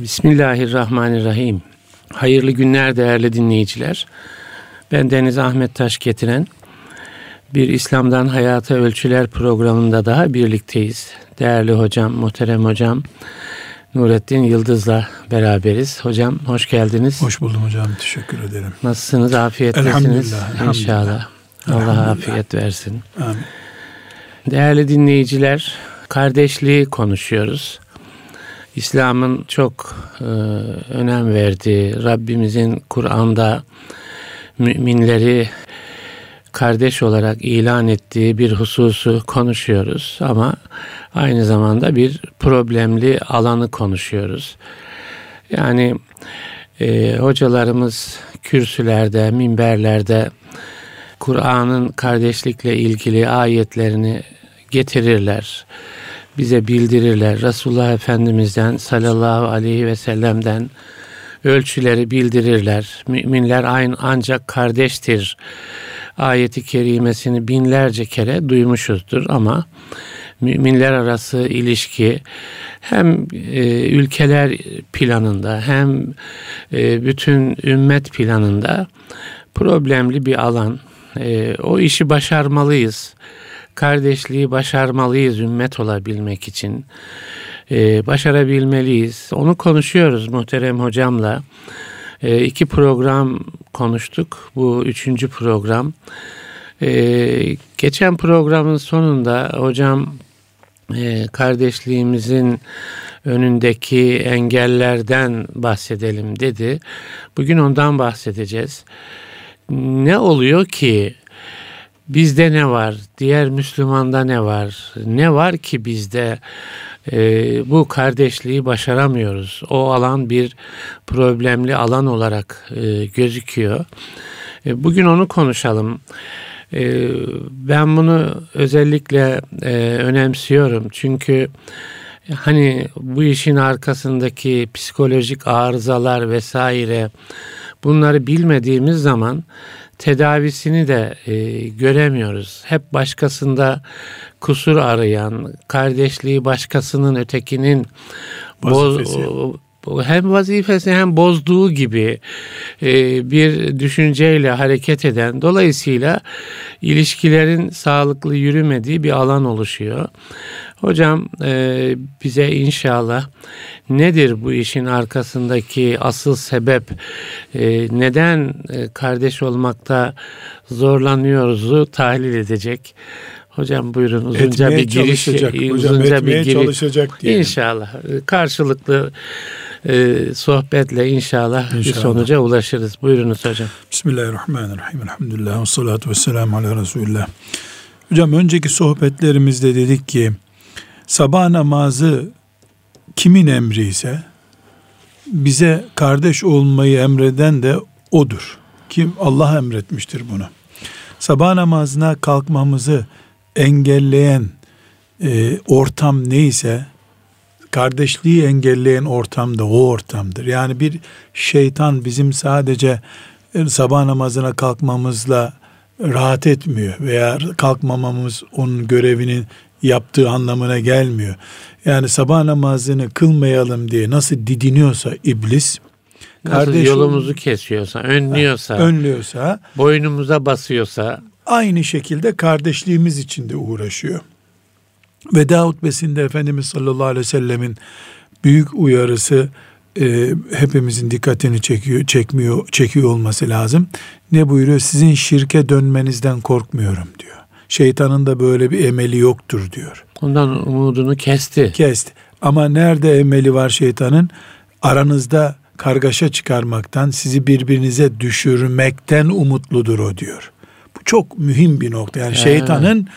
Bismillahirrahmanirrahim. Hayırlı günler değerli dinleyiciler. Ben Deniz Ahmet Taş getiren bir İslam'dan Hayata Ölçüler programında daha birlikteyiz. Değerli hocam, muhterem hocam Nurettin Yıldız'la beraberiz. Hocam hoş geldiniz. Hoş buldum hocam. Teşekkür ederim. Nasılsınız? Afiyettesiniz? Elhamdülillah. İnşallah. Allah afiyet versin. Amin. Değerli dinleyiciler, kardeşliği konuşuyoruz. İslam'ın çok e, önem verdiği, Rabbimizin Kur'an'da müminleri kardeş olarak ilan ettiği bir hususu konuşuyoruz ama aynı zamanda bir problemli alanı konuşuyoruz. Yani e, hocalarımız kürsülerde, minberlerde Kur'an'ın kardeşlikle ilgili ayetlerini getirirler. Bize bildirirler. Resulullah Efendimiz'den sallallahu aleyhi ve sellem'den ölçüleri bildirirler. Müminler aynı ancak kardeştir. Ayeti kerimesini binlerce kere duymuşuzdur ama müminler arası ilişki hem e, ülkeler planında hem e, bütün ümmet planında problemli bir alan. E, o işi başarmalıyız. Kardeşliği başarmalıyız ümmet olabilmek için. E, başarabilmeliyiz. Onu konuşuyoruz muhterem hocamla. E, iki program konuştuk. Bu üçüncü program. E, geçen programın sonunda hocam e, kardeşliğimizin önündeki engellerden bahsedelim dedi. Bugün ondan bahsedeceğiz ne oluyor ki bizde ne var, diğer Müslümanda ne var, ne var ki bizde e, bu kardeşliği başaramıyoruz. O alan bir problemli alan olarak e, gözüküyor. E, bugün onu konuşalım. E, ben bunu özellikle e, önemsiyorum çünkü hani bu işin arkasındaki psikolojik arızalar vesaire Bunları bilmediğimiz zaman tedavisini de e, göremiyoruz. Hep başkasında kusur arayan, kardeşliği başkasının ötekinin boz, hem vazifesi hem bozduğu gibi e, bir düşünceyle hareket eden dolayısıyla ilişkilerin sağlıklı yürümediği bir alan oluşuyor. Hocam e, bize inşallah nedir bu işin arkasındaki asıl sebep e, neden e, kardeş olmakta zorlanıyoruzu tahlil edecek. Hocam buyurun uzunca etmeye bir giriş çalışacak. uzunca bir giriş çalışacak diyelim. İnşallah karşılıklı e, sohbetle inşallah, inşallah bir sonuca ulaşırız. Buyurunuz hocam. Bismillahirrahmanirrahim. Elhamdülillah ve salatu ve selamu ala Resulillah. Hocam önceki sohbetlerimizde dedik ki sabah namazı kimin emri ise bize kardeş olmayı emreden de odur. Kim Allah emretmiştir bunu. Sabah namazına kalkmamızı engelleyen e, ortam neyse kardeşliği engelleyen ortam da o ortamdır. Yani bir şeytan bizim sadece e, sabah namazına kalkmamızla rahat etmiyor veya kalkmamamız onun görevinin yaptığı anlamına gelmiyor. Yani sabah namazını kılmayalım diye nasıl didiniyorsa iblis Nasıl kardeş yolumuzu kesiyorsa, önlüyorsa, önlüyorsa, boynumuza basıyorsa aynı şekilde kardeşliğimiz için de uğraşıyor. Veda hutbesinde Efendimiz sallallahu aleyhi ve sellemin büyük uyarısı e, hepimizin dikkatini çekiyor, çekmiyor, çekiyor olması lazım. Ne buyuruyor? Sizin şirke dönmenizden korkmuyorum diyor. Şeytanın da böyle bir emeli yoktur diyor. Ondan umudunu kesti. Kesti. Ama nerede emeli var şeytanın? Aranızda kargaşa çıkarmaktan, sizi birbirinize düşürmekten umutludur o diyor. Bu çok mühim bir nokta. Yani He. şeytanın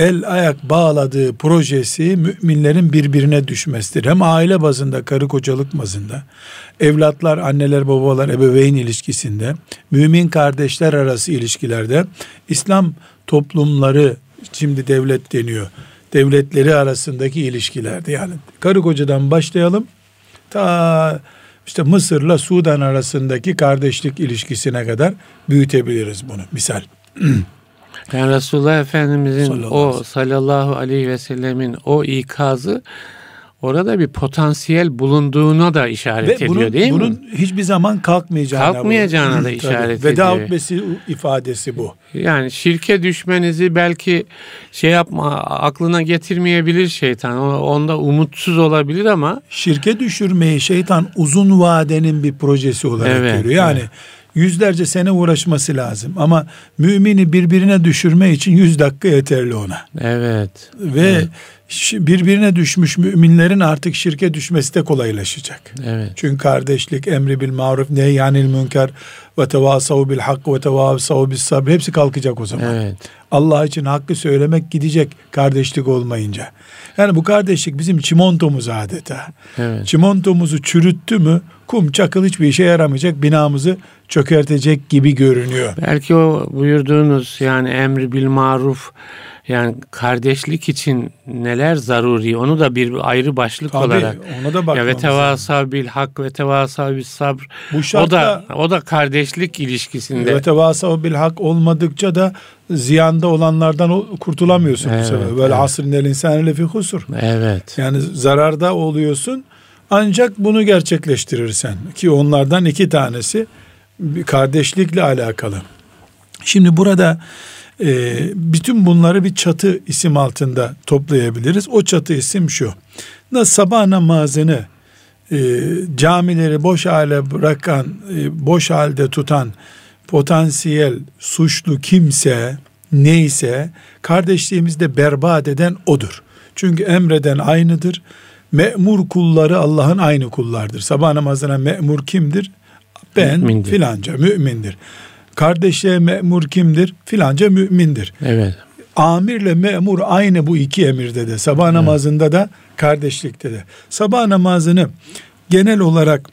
el ayak bağladığı projesi müminlerin birbirine düşmesidir. Hem aile bazında, karı kocalık bazında, evlatlar, anneler, babalar, ebeveyn ilişkisinde, mümin kardeşler arası ilişkilerde, İslam toplumları, şimdi devlet deniyor, devletleri arasındaki ilişkilerde yani karı kocadan başlayalım, ta işte Mısır'la Sudan arasındaki kardeşlik ilişkisine kadar büyütebiliriz bunu misal. Yani Resulullah Efendimizin sallallahu o sallallahu aleyhi ve sellemin o ikazı orada bir potansiyel bulunduğuna da işaret Ve ediyor bunun, değil bunun mi? hiçbir zaman kalkmayacağına, Kalkmayacağına bu. da Tabii. işaret Veda ediyor. hutbesi ifadesi bu. Yani şirke düşmenizi belki şey yapma aklına getirmeyebilir şeytan. Onda umutsuz olabilir ama Şirke düşürmeyi şeytan uzun vadenin bir projesi olarak Evet, görüyor. Yani evet. Yüzlerce sene uğraşması lazım. Ama mümini birbirine düşürme için yüz dakika yeterli ona. evet. Ve şi- birbirine düşmüş müminlerin artık şirke düşmesi de kolaylaşacak. Evet. Çünkü kardeşlik, emri bil maruf, nehyanil münker ve tevasav bil hak ve tevasav bis sabr hepsi kalkacak o zaman. Evet. Allah için hakkı söylemek gidecek kardeşlik olmayınca. Yani bu kardeşlik bizim çimontomuz adeta. Evet. Çimontomuzu çürüttü mü kum çakıl hiçbir işe yaramayacak binamızı çökertecek gibi görünüyor. Belki o buyurduğunuz yani emri bil maruf yani kardeşlik için neler zaruri onu da bir ayrı başlık Tabii, olarak ona da ya ve tevasa bil hak ve tevasa bil sabr Bu o şartta da o da kardeşlik ilişkisinde ve tevasav bil hak olmadıkça da ziyanda olanlardan o- kurtulamıyorsun Evet, bu sefer. Böyle evet. asrın el insani lefi husur. evet Yani zararda oluyorsun ancak bunu gerçekleştirirsen ki onlardan iki tanesi kardeşlikle alakalı. Şimdi burada e, bütün bunları bir çatı isim altında toplayabiliriz. O çatı isim şu. Nasıl sabah namazını e, camileri boş hale bırakan, e, boş halde tutan potansiyel suçlu kimse neyse kardeşliğimizi de berbat eden odur. Çünkü emreden aynıdır. Me'mur kulları Allah'ın aynı kullardır. Sabah namazına me'mur kimdir? Ben Mümindir. filanca mümindir. Kardeşliğe me'mur kimdir? Filanca mümindir. evet Amirle memur aynı bu iki emirde de. Sabah namazında da kardeşlikte de. Sabah namazını genel olarak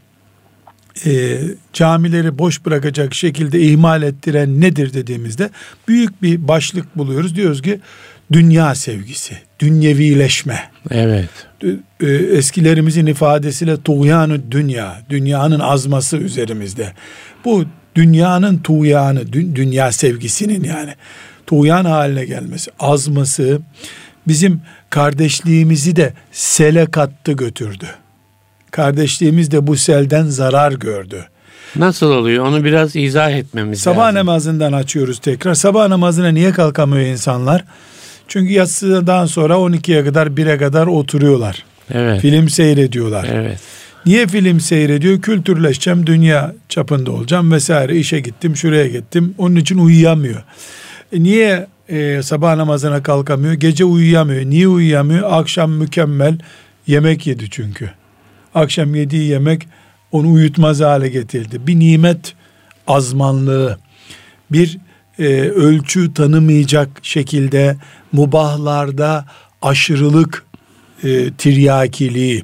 e, camileri boş bırakacak şekilde ihmal ettiren nedir dediğimizde büyük bir başlık buluyoruz. Diyoruz ki dünya sevgisi, dünyevileşme. evet E, eskilerimizin ifadesiyle tuğyanı dünya, dünyanın azması üzerimizde. Bu dünyanın tuğyanı, dü- dünya sevgisinin yani tuğyan haline gelmesi, azması bizim kardeşliğimizi de sele kattı götürdü. Kardeşliğimiz de bu selden zarar gördü. nasıl oluyor onu biraz izah etmemiz Sabah lazım. namazından açıyoruz tekrar. Sabah namazına niye kalkamıyor insanlar? Çünkü yatsıdan sonra 12'ye kadar 1'e kadar oturuyorlar. evet Film seyrediyorlar. evet Niye film seyrediyor? Kültürleşeceğim, dünya çapında olacağım vesaire. İşe gittim, şuraya gittim. Onun için uyuyamıyor. E niye e, sabah namazına kalkamıyor? Gece uyuyamıyor. Niye uyuyamıyor? Akşam mükemmel yemek yedi çünkü. Akşam yediği yemek onu uyutmaz hale getirdi. Bir nimet azmanlığı, bir e, ölçü tanımayacak şekilde mubahlarda aşırılık e, tiryakiliği,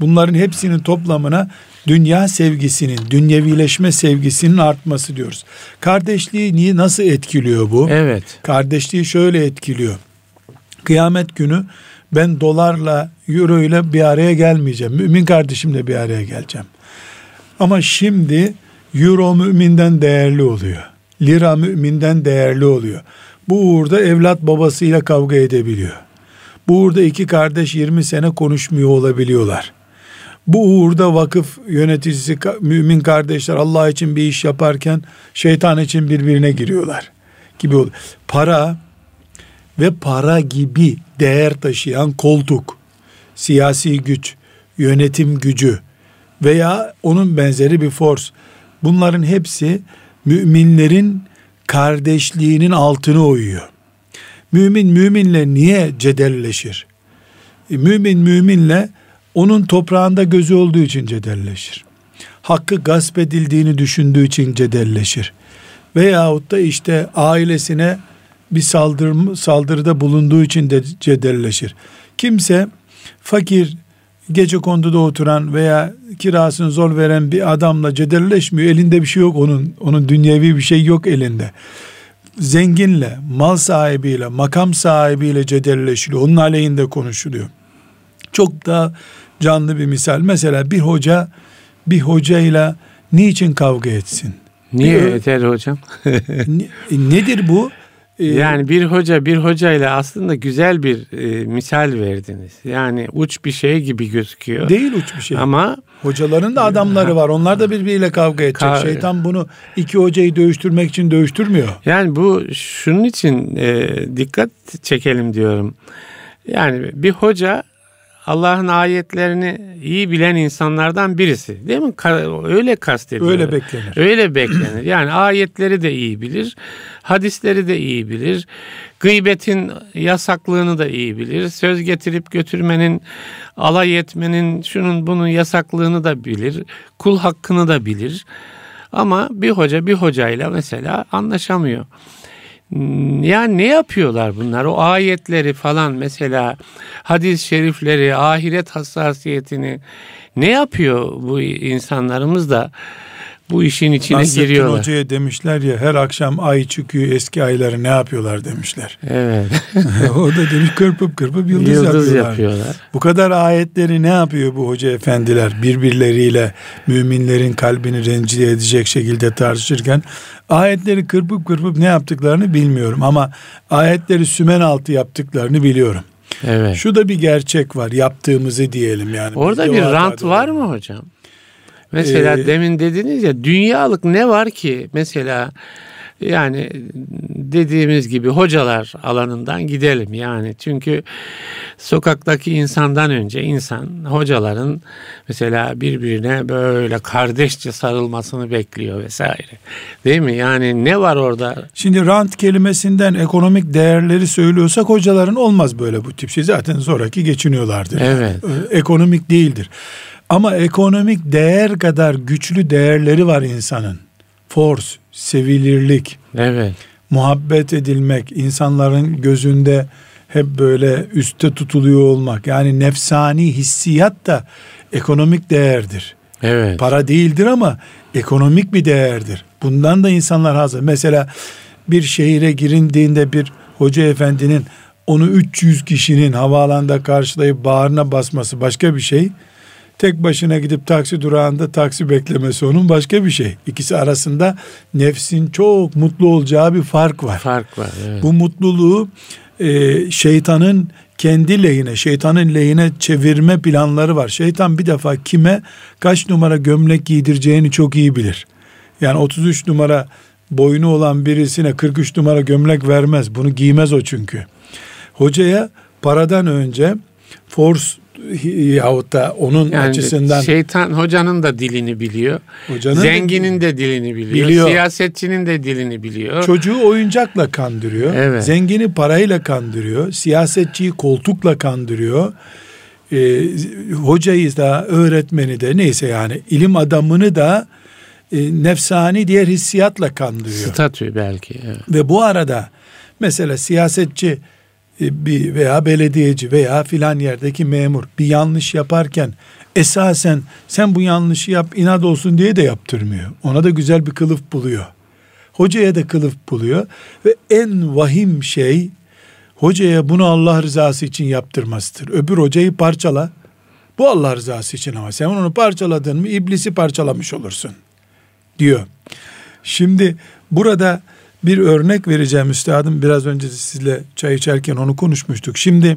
bunların hepsinin toplamına dünya sevgisinin, dünyevileşme sevgisinin artması diyoruz. Kardeşliği niye nasıl etkiliyor bu? evet Kardeşliği şöyle etkiliyor. Kıyamet günü ben dolarla, euro ile bir araya gelmeyeceğim. Mümin kardeşimle bir araya geleceğim. Ama şimdi euro müminden değerli oluyor. Lira müminden değerli oluyor. Bu uğurda evlat babasıyla kavga edebiliyor. Bu uğurda iki kardeş 20 sene konuşmuyor olabiliyorlar. Bu uğurda vakıf yöneticisi mümin kardeşler Allah için bir iş yaparken şeytan için birbirine giriyorlar gibi oluyor. Para ve para gibi değer taşıyan koltuk, siyasi güç, yönetim gücü veya onun benzeri bir force. Bunların hepsi müminlerin kardeşliğinin altını oyuyor. Mümin müminle niye cedelleşir? E, mümin müminle onun toprağında gözü olduğu için cedelleşir. Hakkı gasp edildiğini düşündüğü için cedelleşir. Veyahut da işte ailesine bir saldırı, saldırıda bulunduğu için de cedelleşir. Kimse fakir, gece konduda oturan veya kirasını zor veren bir adamla cedelleşmiyor. Elinde bir şey yok onun. Onun dünyevi bir şey yok elinde. Zenginle, mal sahibiyle, makam sahibiyle cedelleşiliyor. Onun aleyhinde konuşuluyor. Çok daha canlı bir misal. Mesela bir hoca bir hocayla niçin kavga etsin? niye Bir- yeter hocam Ne- nedir bu? Ee, yani bir hoca bir hocayla aslında güzel bir e, misal verdiniz. Yani uç bir şey gibi gözüküyor. Değil uç bir şey. Ama hocaların da adamları var. Onlar da birbiriyle kavga edecek. Kav- Şeytan bunu iki hocayı dövüştürmek için dövüştürmüyor. Yani bu şunun için e, dikkat çekelim diyorum. Yani bir hoca Allah'ın ayetlerini iyi bilen insanlardan birisi. Değil mi? Öyle kastediyor. Öyle beklenir. Öyle beklenir. Yani ayetleri de iyi bilir. Hadisleri de iyi bilir. Gıybetin yasaklığını da iyi bilir. Söz getirip götürmenin, alay etmenin, şunun bunun yasaklığını da bilir. Kul hakkını da bilir. Ama bir hoca bir hocayla mesela anlaşamıyor. Yani ne yapıyorlar bunlar? O ayetleri falan mesela hadis şerifleri, ahiret hassasiyetini ne yapıyor bu insanlarımız da bu işin içine Nasrettin giriyorlar. Hoca'ya demişler ya her akşam ay çıkıyor eski ayları ne yapıyorlar demişler. Evet. o da demiş kırpıp kırpıp yıldız, yıldız yapıyorlar. yapıyorlar. Bu kadar ayetleri ne yapıyor bu hoca efendiler birbirleriyle müminlerin kalbini rencide edecek şekilde tartışırken ayetleri kırpıp kırpıp ne yaptıklarını bilmiyorum ama ayetleri sümen altı yaptıklarını biliyorum. Evet. Şu da bir gerçek var yaptığımızı diyelim yani. Orada bir rant var mı hocam? Mesela ee, demin dediniz ya dünyalık ne var ki mesela yani dediğimiz gibi hocalar alanından gidelim yani çünkü sokaktaki insandan önce insan hocaların mesela birbirine böyle kardeşçe sarılmasını bekliyor vesaire. Değil mi? Yani ne var orada? Şimdi rant kelimesinden ekonomik değerleri söylüyorsak hocaların olmaz böyle bu tip şey. Zaten sonraki geçiniyorlardır. Evet. Ekonomik değildir. Ama ekonomik değer kadar güçlü değerleri var insanın. Force, sevilirlik, evet. muhabbet edilmek, insanların gözünde hep böyle üste tutuluyor olmak. Yani nefsani hissiyat da ekonomik değerdir. Evet. Para değildir ama ekonomik bir değerdir. Bundan da insanlar hazır. Mesela bir şehire girindiğinde bir hoca efendinin onu 300 kişinin havaalanda karşılayıp bağrına basması başka bir şey tek başına gidip taksi durağında taksi beklemesi onun başka bir şey. İkisi arasında nefsin çok mutlu olacağı bir fark var. Fark var. Evet. Bu mutluluğu e, şeytanın kendi lehine, şeytanın lehine çevirme planları var. Şeytan bir defa kime kaç numara gömlek giydireceğini çok iyi bilir. Yani 33 numara boynu olan birisine 43 numara gömlek vermez. Bunu giymez o çünkü. Hocaya paradan önce force yahut da onun yani açısından şeytan hocanın da dilini biliyor. Hocanın zenginin de dilini biliyor, biliyor. Siyasetçinin de dilini biliyor. Çocuğu oyuncakla kandırıyor. Evet. Zengini parayla kandırıyor. Siyasetçiyi koltukla kandırıyor. Ee, hocayı da öğretmeni de neyse yani ilim adamını da e, nefsani diğer hissiyatla kandırıyor. Statü belki. Evet. Ve bu arada mesela siyasetçi bir veya belediyeci veya filan yerdeki memur bir yanlış yaparken esasen sen bu yanlışı yap inat olsun diye de yaptırmıyor. Ona da güzel bir kılıf buluyor. Hocaya da kılıf buluyor ve en vahim şey hocaya bunu Allah rızası için yaptırmasıdır. Öbür hocayı parçala. Bu Allah rızası için ama sen onu parçaladın mı iblisi parçalamış olursun diyor. Şimdi burada bir örnek vereceğim üstadım. Biraz önce sizle çay içerken onu konuşmuştuk. Şimdi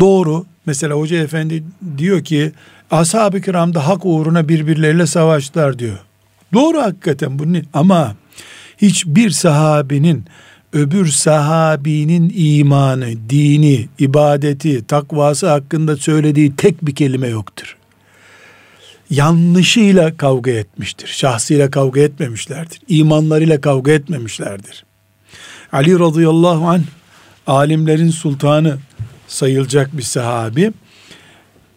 doğru mesela hoca efendi diyor ki ashab-ı kiramda hak uğruna birbirleriyle savaştılar diyor. Doğru hakikaten bu ne? Ama hiçbir sahabinin öbür sahabinin imanı, dini, ibadeti, takvası hakkında söylediği tek bir kelime yoktur yanlışıyla kavga etmiştir. Şahsıyla kavga etmemişlerdir. İmanlarıyla kavga etmemişlerdir. Ali radıyallahu anh alimlerin sultanı sayılacak bir sahabi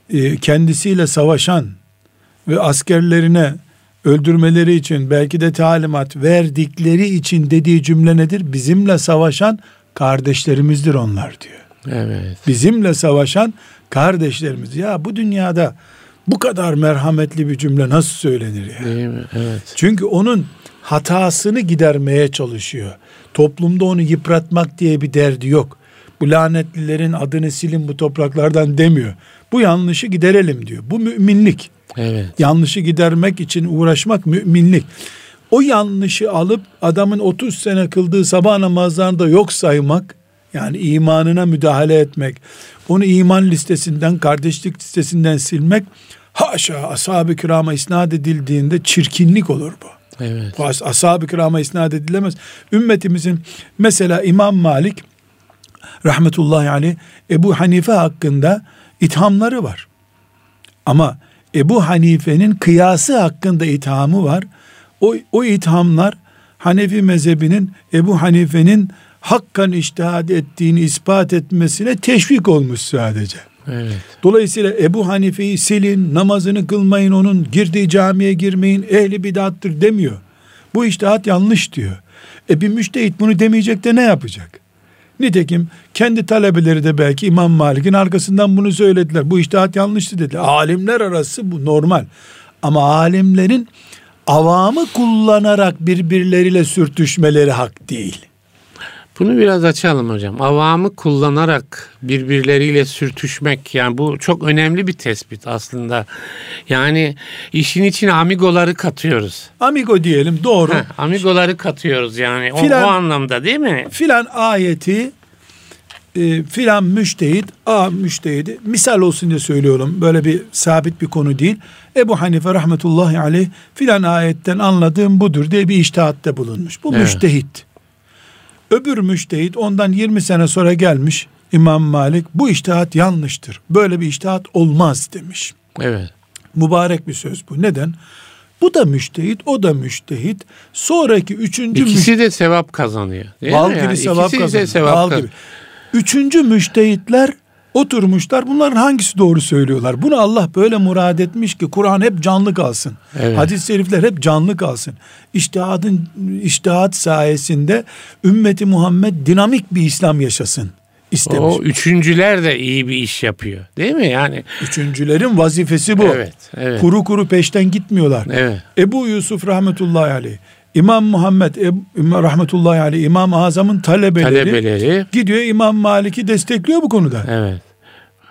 e, kendisiyle savaşan ve askerlerine öldürmeleri için belki de talimat verdikleri için dediği cümle nedir? Bizimle savaşan kardeşlerimizdir onlar diyor. Evet. Bizimle savaşan kardeşlerimiz. Ya bu dünyada bu kadar merhametli bir cümle nasıl söylenir ya? Değil mi? Evet. Çünkü onun hatasını gidermeye çalışıyor. Toplumda onu yıpratmak diye bir derdi yok. Bu lanetlilerin adını silin bu topraklardan demiyor. Bu yanlışı giderelim diyor. Bu müminlik. Evet. Yanlışı gidermek için uğraşmak müminlik. o yanlışı alıp adamın 30 sene kıldığı sabah namazlarını da yok saymak, yani imanına müdahale etmek, onu iman listesinden, kardeşlik listesinden silmek, haşa ashab-ı kirama isnat edildiğinde çirkinlik olur bu. Evet. Bu as- ashab-ı kirama isnat edilemez. Ümmetimizin mesela İmam Malik rahmetullahi aleyh Ebu Hanife hakkında ithamları var. Ama Ebu Hanife'nin kıyası hakkında ithamı var. O, o ithamlar Hanefi mezhebinin Ebu Hanife'nin hakkan iştihad ettiğini ispat etmesine teşvik olmuş sadece. Evet. Dolayısıyla Ebu Hanife'yi silin, namazını kılmayın onun, girdiği camiye girmeyin, ehli bidattır demiyor. Bu iştihat yanlış diyor. E bir müştehit bunu demeyecek de ne yapacak? Nitekim kendi talebeleri de belki İmam Malik'in arkasından bunu söylediler. Bu iştihat yanlıştı dediler. Alimler arası bu normal. Ama alimlerin avamı kullanarak birbirleriyle sürtüşmeleri hak değil. Bunu biraz açalım hocam. Avamı kullanarak birbirleriyle sürtüşmek yani bu çok önemli bir tespit aslında. Yani işin içine amigoları katıyoruz. Amigo diyelim doğru. Heh, amigoları katıyoruz yani o, Filan- o anlamda değil mi? filan ayeti e, filan müştehit A müştehidi misal olsun diye söylüyorum böyle bir sabit bir konu değil Ebu Hanife rahmetullahi aleyh filan ayetten anladığım budur diye bir iştihatte bulunmuş bu Evet. müştehit öbür müştehit ondan 20 sene sonra gelmiş İmam Malik bu iştihat yanlıştır böyle bir iştihat olmaz demiş Evet. mübarek bir söz bu neden bu da müştehit o da müştehit sonraki üçüncü müştehit İkisi de sevap kazanıyor. Değil Bal gibi Yani sevap İkisi de kazanıyor. sevap Bal kaz- gibi. Üçüncü müştehitler oturmuşlar. Bunların hangisi doğru söylüyorlar? Bunu Allah böyle murad etmiş ki Kur'an hep canlı kalsın. Evet. Hadis-i şerifler hep canlı kalsın. İçtihadın iştihat sayesinde ümmeti Muhammed dinamik bir İslam yaşasın istemiş. O üçüncüler de iyi bir iş yapıyor. Değil mi? Yani Üçüncülerin vazifesi bu. evet, evet. Kuru kuru peşten gitmiyorlar. Evet. Ebu Yusuf rahmetullahi aleyh, İmam Muhammed Ebu, rahmetullahi aleyh, İmam Azam'ın talebeleri, Talebeleri gidiyor İmam Malik'i destekliyor bu konuda. evet.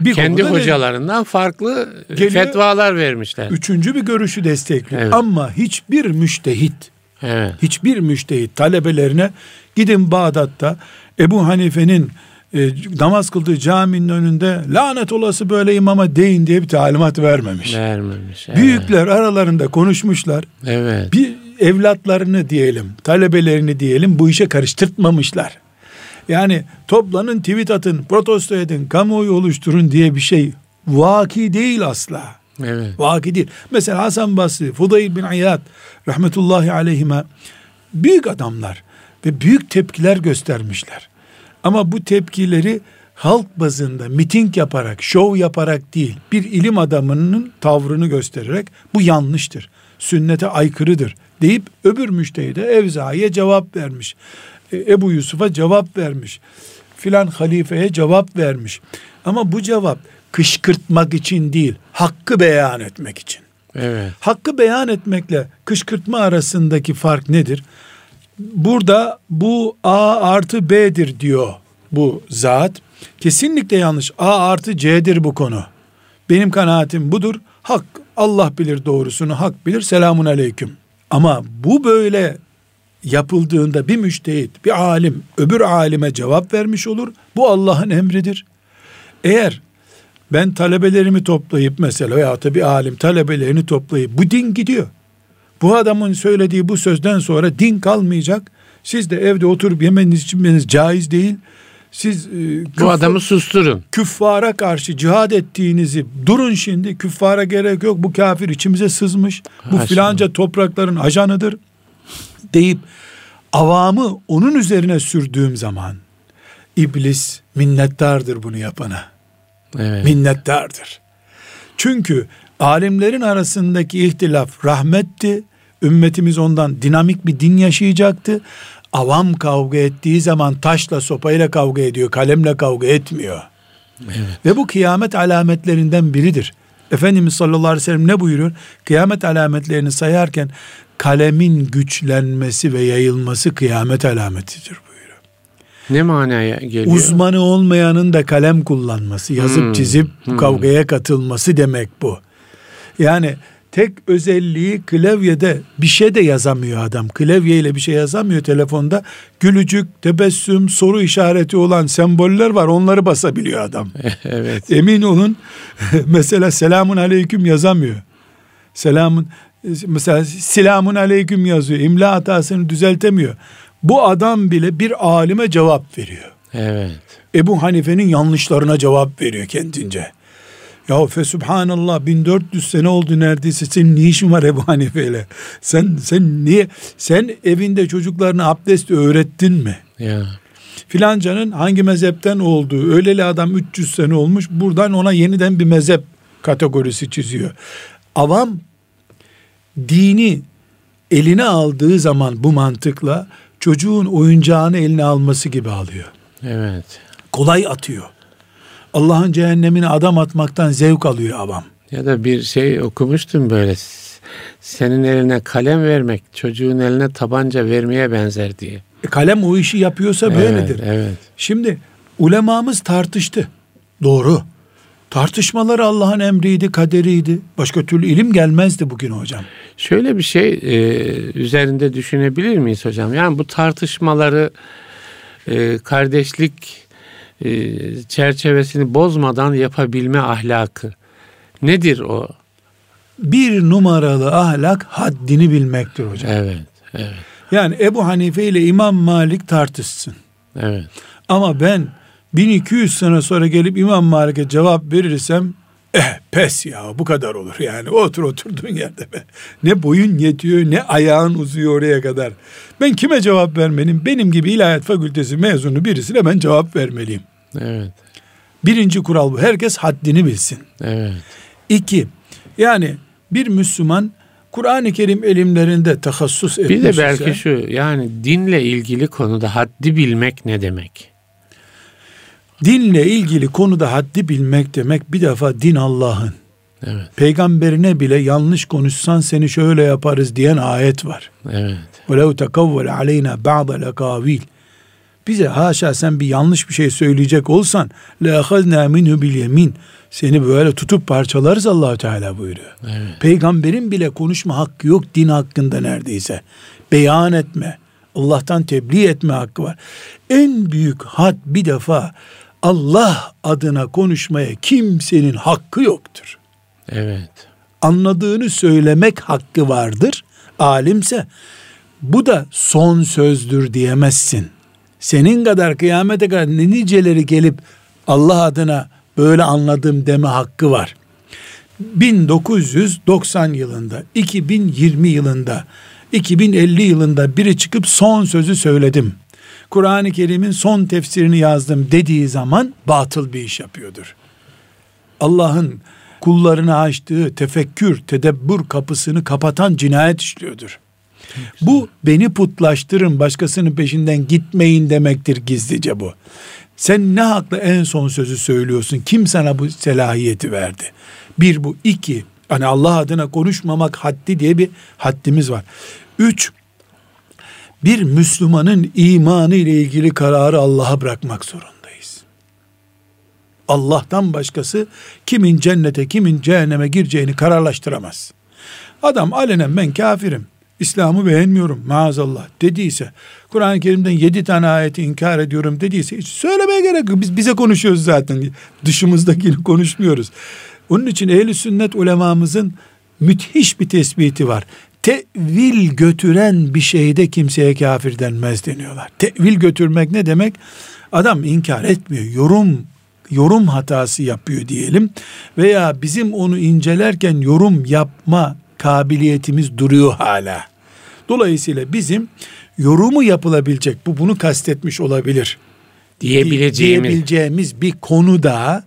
Bir Kendi hocalarından farklı Geliyor- fetvalar vermişler. Üçüncü bir görüşü destekliyor. Evet. Ama hiçbir müştehit, Evet. hiçbir müştehit talebelerine gidin Bağdat'ta Ebu Hanife'nin e, namaz kıldığı caminin önünde lanet olası böyle imama deyin diye bir talimat vermemiş. Vermemiş. Evet. Büyükler aralarında konuşmuşlar. Evet. bir evlatlarını diyelim, talebelerini diyelim bu işe karıştırtmamışlar. Yani toplanın, tweet atın, protesto edin, kamuoyu oluşturun diye bir şey vaki değil asla. Evet. Vaki değil. Mesela Hasan Basri, Fudayl bin İyad rahmetullahi aleyhime büyük adamlar ve büyük tepkiler göstermişler. Ama bu tepkileri halk bazında miting yaparak, şov yaparak değil, bir ilim adamının tavrını göstererek bu yanlıştır, sünnete aykırıdır deyip öbür müştehide Evza'ya cevap vermiş. E, Ebu Yusuf'a cevap vermiş. Filan halifeye cevap vermiş. Ama bu cevap kışkırtmak için değil, hakkı beyan etmek için. Evet. Hakkı beyan etmekle kışkırtma arasındaki fark nedir? Burada bu A artı B'dir diyor bu zat. Kesinlikle yanlış. A artı C'dir bu konu. Benim kanaatim budur. Hak Allah bilir doğrusunu, hak bilir. Selamun aleyküm. Ama bu böyle yapıldığında bir müştehit, bir alim öbür alime cevap vermiş olur. Bu Allah'ın emridir. Eğer ben talebelerimi toplayıp mesela veya da bir alim talebelerini toplayıp bu din gidiyor. Bu adamın söylediği bu sözden sonra din kalmayacak. Siz de evde oturup yemeniz içmeniz caiz değil. Siz e, Bu küff- adamı susturun. küffara karşı cihad ettiğinizi durun şimdi küffara gerek yok bu kafir içimize sızmış bu Haşa. filanca toprakların ajanıdır deyip avamı onun üzerine sürdüğüm zaman iblis minnettardır bunu yapana Evet. minnettardır. Çünkü alimlerin arasındaki ihtilaf rahmetti. Ümmetimiz ondan dinamik bir din yaşayacaktı. Avam kavga ettiği zaman taşla sopayla kavga ediyor, kalemle kavga etmiyor. Ve bu kıyamet alametlerinden biridir. Efendimiz sallallahu aleyhi ve sellem ne buyuruyor? Kıyamet alametlerini sayarken kalemin güçlenmesi ve yayılması kıyamet alametidir buyuruyor. Ne manaya geliyor? Uzmanı olmayanın da kalem kullanması, yazıp Hmm, çizip bu kavgaya katılması demek bu. Yani tek özelliği klavyede bir şey de yazamıyor adam. Klavyeyle bir şey yazamıyor telefonda. Gülücük, tebessüm, soru işareti olan semboller var. Onları basabiliyor adam. evet. Emin olun mesela selamun aleyküm yazamıyor. Selamun mesela selamun aleyküm yazıyor. İmla hatasını düzeltemiyor. Bu adam bile bir alime cevap veriyor. Evet. Ebu Hanife'nin yanlışlarına cevap veriyor kendince. Ya fe subhanallah 1400 sene oldu neredeyse senin ne işin var Ebu Hanife ile? Sen, sen niye? Sen evinde çocuklarına abdest öğrettin mi? Ya. Filancanın hangi mezhepten olduğu, öyleli adam 300 sene olmuş, buradan ona yeniden bir mezhep kategorisi çiziyor. Avam dini eline aldığı zaman bu mantıkla çocuğun oyuncağını eline alması gibi alıyor. Evet. Kolay atıyor. Allah'ın cehennemine adam atmaktan zevk alıyor avam. Ya da bir şey okumuştum böyle. Senin eline kalem vermek çocuğun eline tabanca vermeye benzer diye. E, kalem o işi yapıyorsa böyledir. Evet, evet. Şimdi ulemamız tartıştı. Doğru. Tartışmaları Allah'ın emriydi, kaderiydi. Başka türlü ilim gelmezdi bugün hocam. Şöyle bir şey e, üzerinde düşünebilir miyiz hocam? Yani bu tartışmaları e, kardeşlik e, çerçevesini bozmadan yapabilme ahlakı nedir o? Bir numaralı ahlak haddini bilmektir hocam. Evet, evet, Yani Ebu Hanife ile İmam Malik tartışsın. evet. Ama ben 1200 sene sonra gelip İmam Malik'e cevap verirsem eh pes ya bu kadar olur yani otur oturduğun yerde be. Ne boyun yetiyor ne ayağın uzuyor oraya kadar. Ben kime cevap vermeliyim? Benim gibi ilahiyat fakültesi mezunu birisine ben cevap vermeliyim. Evet, Birinci kural bu. Herkes haddini bilsin. evet, İki, yani bir Müslüman Kur'an-ı Kerim elimlerinde tahassus etmiş Bir de belki şu yani dinle ilgili konuda haddi bilmek ne demek? Dinle ilgili konuda haddi bilmek demek bir defa din Allah'ın. Evet. Peygamberine bile yanlış konuşsan seni şöyle yaparız diyen ayet var. Evet. وَلَوْ تَقَوَّلَ عَلَيْنَا بَعْضَ لَقَاوِيلٍ bize haşa sen bir yanlış bir şey söyleyecek olsan لَاَخَذْنَا مِنْهُ بِالْيَمِينَ Seni böyle tutup parçalarız Allahu Teala buyuruyor. Evet. Peygamberin bile konuşma hakkı yok din hakkında neredeyse. Beyan etme, Allah'tan tebliğ etme hakkı var. En büyük had bir defa Allah adına konuşmaya kimsenin hakkı yoktur. Evet. Anladığını söylemek hakkı vardır. Alimse bu da son sözdür diyemezsin. Senin kadar kıyamete kadar ne niceleri gelip Allah adına böyle anladım deme hakkı var. 1990 yılında, 2020 yılında, 2050 yılında biri çıkıp son sözü söyledim. Kur'an-ı Kerim'in son tefsirini yazdım dediği zaman batıl bir iş yapıyordur. Allah'ın kullarına açtığı tefekkür, tedebbür kapısını kapatan cinayet işliyordur. Bu beni putlaştırın, başkasının peşinden gitmeyin demektir gizlice bu. Sen ne hakla en son sözü söylüyorsun? Kim sana bu selahiyeti verdi? Bir bu. iki hani Allah adına konuşmamak haddi diye bir haddimiz var. Üç, bir Müslümanın imanı ile ilgili kararı Allah'a bırakmak zorundayız. Allah'tan başkası kimin cennete kimin cehenneme gireceğini kararlaştıramaz. Adam alenen ben kafirim, İslam'ı beğenmiyorum maazallah dediyse, Kur'an-ı Kerim'den yedi tane ayeti inkar ediyorum dediyse hiç söylemeye gerek yok. Biz bize konuşuyoruz zaten. Dışımızdakini konuşmuyoruz. Onun için ehl sünnet ulemamızın müthiş bir tespiti var. Tevil götüren bir şeyde kimseye kafir denmez deniyorlar. Tevil götürmek ne demek? Adam inkar etmiyor. Yorum yorum hatası yapıyor diyelim veya bizim onu incelerken yorum yapma kabiliyetimiz duruyor hala. Dolayısıyla bizim yorumu yapılabilecek bu bunu kastetmiş olabilir. Diyebileceğimiz. Diyebileceğimiz bir konuda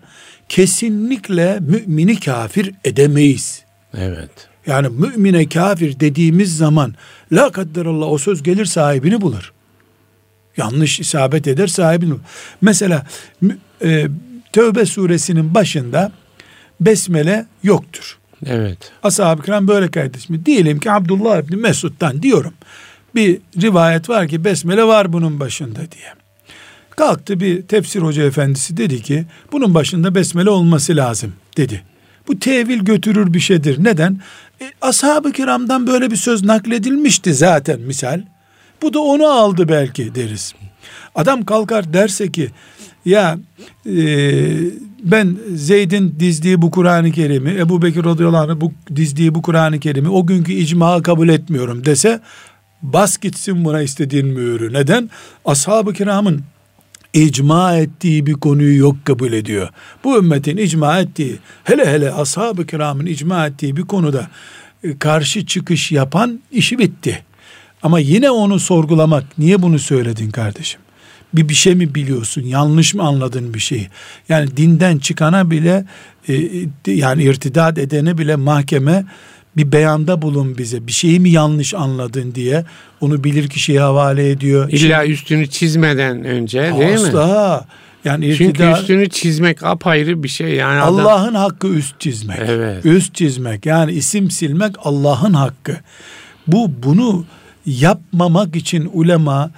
kesinlikle mümini kafir edemeyiz. Evet. Yani mümine kafir dediğimiz zaman la kadderallah o söz gelir sahibini bulur. Yanlış isabet eder sahibini bulur. Mesela e, Tövbe suresinin başında besmele yoktur. Evet. Ashab-ı kiram böyle kaydetmiş. Diyelim ki Abdullah İbni Mesud'dan diyorum. Bir rivayet var ki besmele var bunun başında diye. Kalktı bir tefsir hoca efendisi dedi ki bunun başında besmele olması lazım dedi. Bu tevil götürür bir şeydir. Neden? E, ashab-ı kiramdan böyle bir söz nakledilmişti zaten misal. Bu da onu aldı belki deriz. Adam kalkar derse ki ya e, ben Zeyd'in dizdiği bu Kur'an-ı Kerim'i Ebu Bekir radıyallahu anh bu dizdiği bu Kur'an-ı Kerim'i o günkü icmağı kabul etmiyorum dese bas gitsin buna istediğin mühürü. Neden? Ashab-ı kiramın icma ettiği bir konuyu yok kabul ediyor. Bu ümmetin icma ettiği, hele hele ashab-ı kiramın icma ettiği bir konuda e, karşı çıkış yapan işi bitti. Ama yine onu sorgulamak, niye bunu söyledin kardeşim? Bir bir şey mi biliyorsun? Yanlış mı anladın bir şeyi? Yani dinden çıkana bile e, yani irtidat edene bile mahkeme bir beyanda bulun bize. Bir şeyi mi yanlış anladın diye onu bilir kişiye havale ediyor. İlla üstünü çizmeden önce değil Asla. mi? Asla. Yani irtida, Çünkü üstünü çizmek apayrı bir şey. Yani Allah'ın hakkı üst çizmek. Evet. Üst çizmek. Yani isim silmek Allah'ın hakkı. Bu bunu yapmamak için ulema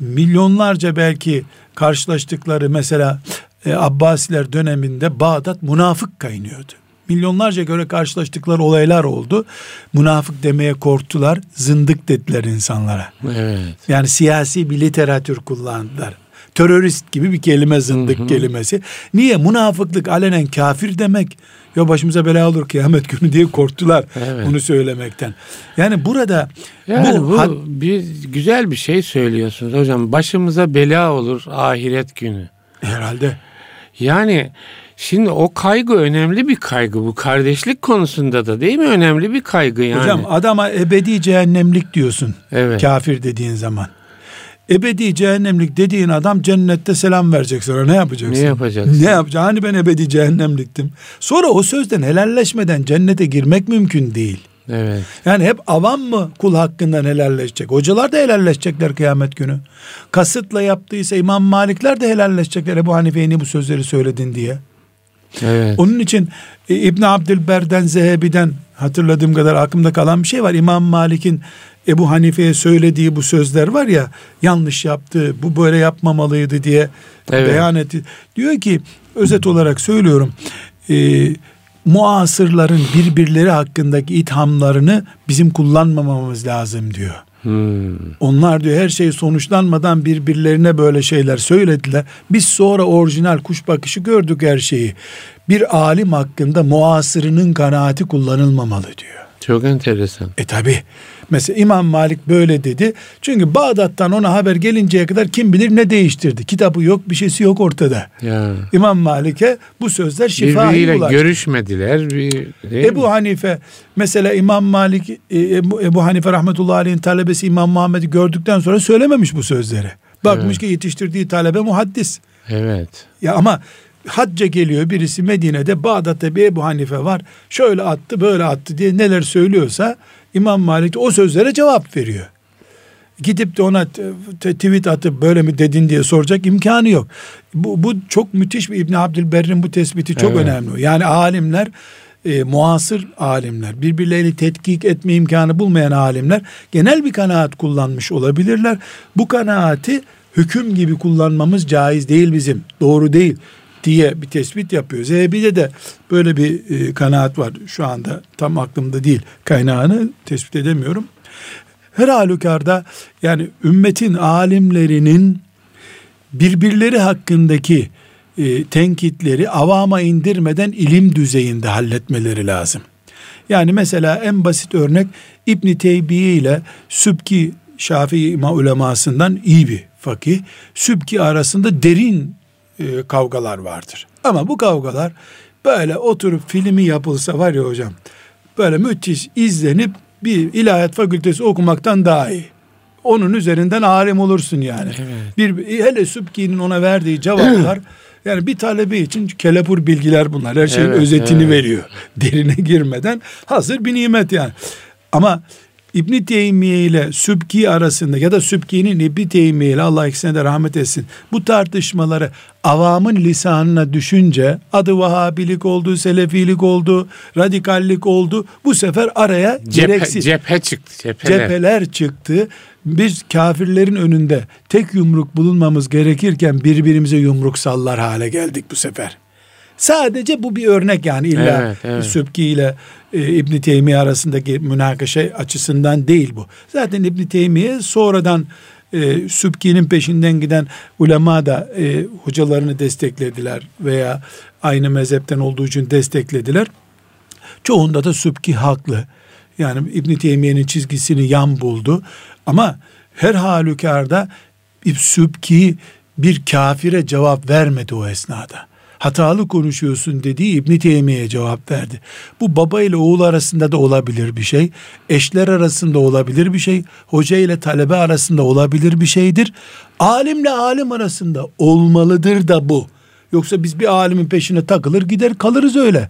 milyonlarca belki karşılaştıkları mesela e, Abbasiler döneminde Bağdat münafık kaynıyordu milyonlarca göre karşılaştıkları olaylar oldu. Münafık demeye korktular, zındık dediler insanlara. Evet. Yani siyasi bir literatür kullandılar. Terörist gibi bir kelime zındık hı hı. kelimesi. Niye? Münafıklık alenen kafir demek. Ya başımıza bela olur kıyamet günü diye korktular evet. bunu söylemekten. Yani burada yani bu, bu bir güzel bir şey söylüyorsunuz hocam. Başımıza bela olur ahiret günü. Herhalde. Yani Şimdi o kaygı önemli bir kaygı bu kardeşlik konusunda da değil mi önemli bir kaygı yani. Hocam adama ebedi cehennemlik diyorsun. Evet. Kafir dediğin zaman. Ebedi cehennemlik dediğin adam cennette selam verecek sonra ne yapacaksın? Ne yapacaksın? Ne yapacaksın? Hani ben ebedi cehennemliktim. Sonra o sözden helalleşmeden cennete girmek mümkün değil. Evet. Yani hep avam mı kul hakkından helalleşecek? Hocalar da helalleşecekler kıyamet günü. Kasıtla yaptıysa İmam Malikler de helalleşecekler Ebu Hanife'ye bu sözleri söyledin diye. Evet. Onun için e, İbn Abdülber'den Zehebi'den hatırladığım kadar aklımda kalan bir şey var. İmam Malik'in Ebu Hanife'ye söylediği bu sözler var ya yanlış yaptı bu böyle yapmamalıydı diye evet. beyan etti. Diyor ki özet olarak söylüyorum e, muasırların birbirleri hakkındaki ithamlarını bizim kullanmamamız lazım diyor. Hmm. Onlar diyor her şey sonuçlanmadan birbirlerine böyle şeyler söylediler. Biz sonra orijinal kuş bakışı gördük her şeyi. Bir alim hakkında muasırının kanaati kullanılmamalı diyor. Çok enteresan. E tabi. Mesela İmam Malik böyle dedi. Çünkü Bağdat'tan ona haber gelinceye kadar kim bilir ne değiştirdi. Kitabı yok, bir şeysi yok ortada. Ya. İmam Malik'e bu sözler şifa Birbiriyle görüşmediler. Bir, Ebu mi? Hanife mesela İmam Malik e, Ebu, Ebu Hanife rahmetullahi aleyhin talebesi İmam Muhammed'i gördükten sonra söylememiş bu sözleri. Bakmış evet. ki yetiştirdiği talebe muhaddis. Evet. Ya ama hacca geliyor birisi Medine'de Bağdat'ta bir Ebu Hanife var. Şöyle attı böyle attı diye neler söylüyorsa İmam Malik o sözlere cevap veriyor. Gidip de ona tweet atıp böyle mi dedin diye soracak imkanı yok. Bu, bu çok müthiş bir İbn Abdülberr'in bu tespiti çok evet. önemli. Yani alimler e, muasır alimler, birbirlerini tetkik etme imkanı bulmayan alimler genel bir kanaat kullanmış olabilirler. Bu kanaati hüküm gibi kullanmamız caiz değil bizim. Doğru değil diye bir tespit yapıyor. Zehebi'de de böyle bir e, kanaat var. Şu anda tam aklımda değil. Kaynağını tespit edemiyorum. Her halükarda yani ümmetin alimlerinin birbirleri hakkındaki e, tenkitleri avama indirmeden ilim düzeyinde halletmeleri lazım. Yani mesela en basit örnek İbn Teybiye ile Sübki Şafii ulemasından iyi bir fakih. Sübki arasında derin e, kavgalar vardır. Ama bu kavgalar böyle oturup filmi yapılsa var ya hocam böyle müthiş izlenip bir ilahiyat fakültesi okumaktan daha iyi. Onun üzerinden alim olursun yani. Evet. Bir hele Sübki'nin ona verdiği cevaplar yani bir talebe için kelepur bilgiler bunlar. Her şeyin evet, özetini evet. veriyor. Derine girmeden hazır bir nimet yani. Ama İbn Teymiye ile Sübki arasında ya da Sübki'nin İbn Teymiye ile Allah ikisine de rahmet etsin. Bu tartışmaları avamın lisanına düşünce adı Vahabilik oldu, Selefilik oldu, radikallik oldu. Bu sefer araya Cephe, gereksiz cephe çıktı. Cepheler. cepheler çıktı. Biz kafirlerin önünde tek yumruk bulunmamız gerekirken birbirimize yumruk sallar hale geldik bu sefer. Sadece bu bir örnek yani illa evet, evet. Sübki ile e, İbn Teymiye arasındaki münakaşa açısından değil bu. Zaten İbn Teymiye sonradan e, Sübki'nin peşinden giden ulema da e, hocalarını desteklediler veya aynı mezhepten olduğu için desteklediler. Çoğunda da Sübki haklı. Yani İbn Teymiye'nin çizgisini yan buldu. Ama her halükarda Sübki bir kafire cevap vermedi o esnada hatalı konuşuyorsun dediği İbn Teymiye cevap verdi. Bu baba ile oğul arasında da olabilir bir şey. Eşler arasında olabilir bir şey. Hoca ile talebe arasında olabilir bir şeydir. Alimle alim arasında olmalıdır da bu. Yoksa biz bir alimin peşine takılır gider kalırız öyle.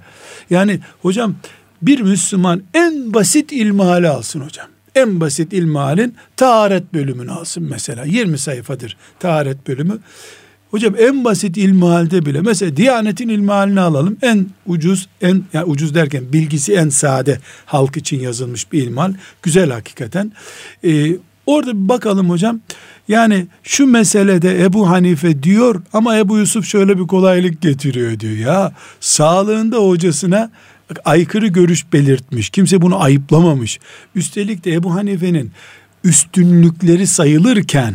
Yani hocam bir Müslüman en basit ilmihali alsın hocam. En basit ilmihalin taharet bölümünü alsın mesela. 20 sayfadır taharet bölümü. Hocam en basit ilmihalde bile mesela Diyanet'in ilmihalini alalım. En ucuz, en yani ucuz derken bilgisi en sade halk için yazılmış bir ilmihal. Güzel hakikaten. Ee, orada bir bakalım hocam. Yani şu meselede Ebu Hanife diyor ama Ebu Yusuf şöyle bir kolaylık getiriyor diyor. Ya sağlığında hocasına aykırı görüş belirtmiş. Kimse bunu ayıplamamış. Üstelik de Ebu Hanife'nin üstünlükleri sayılırken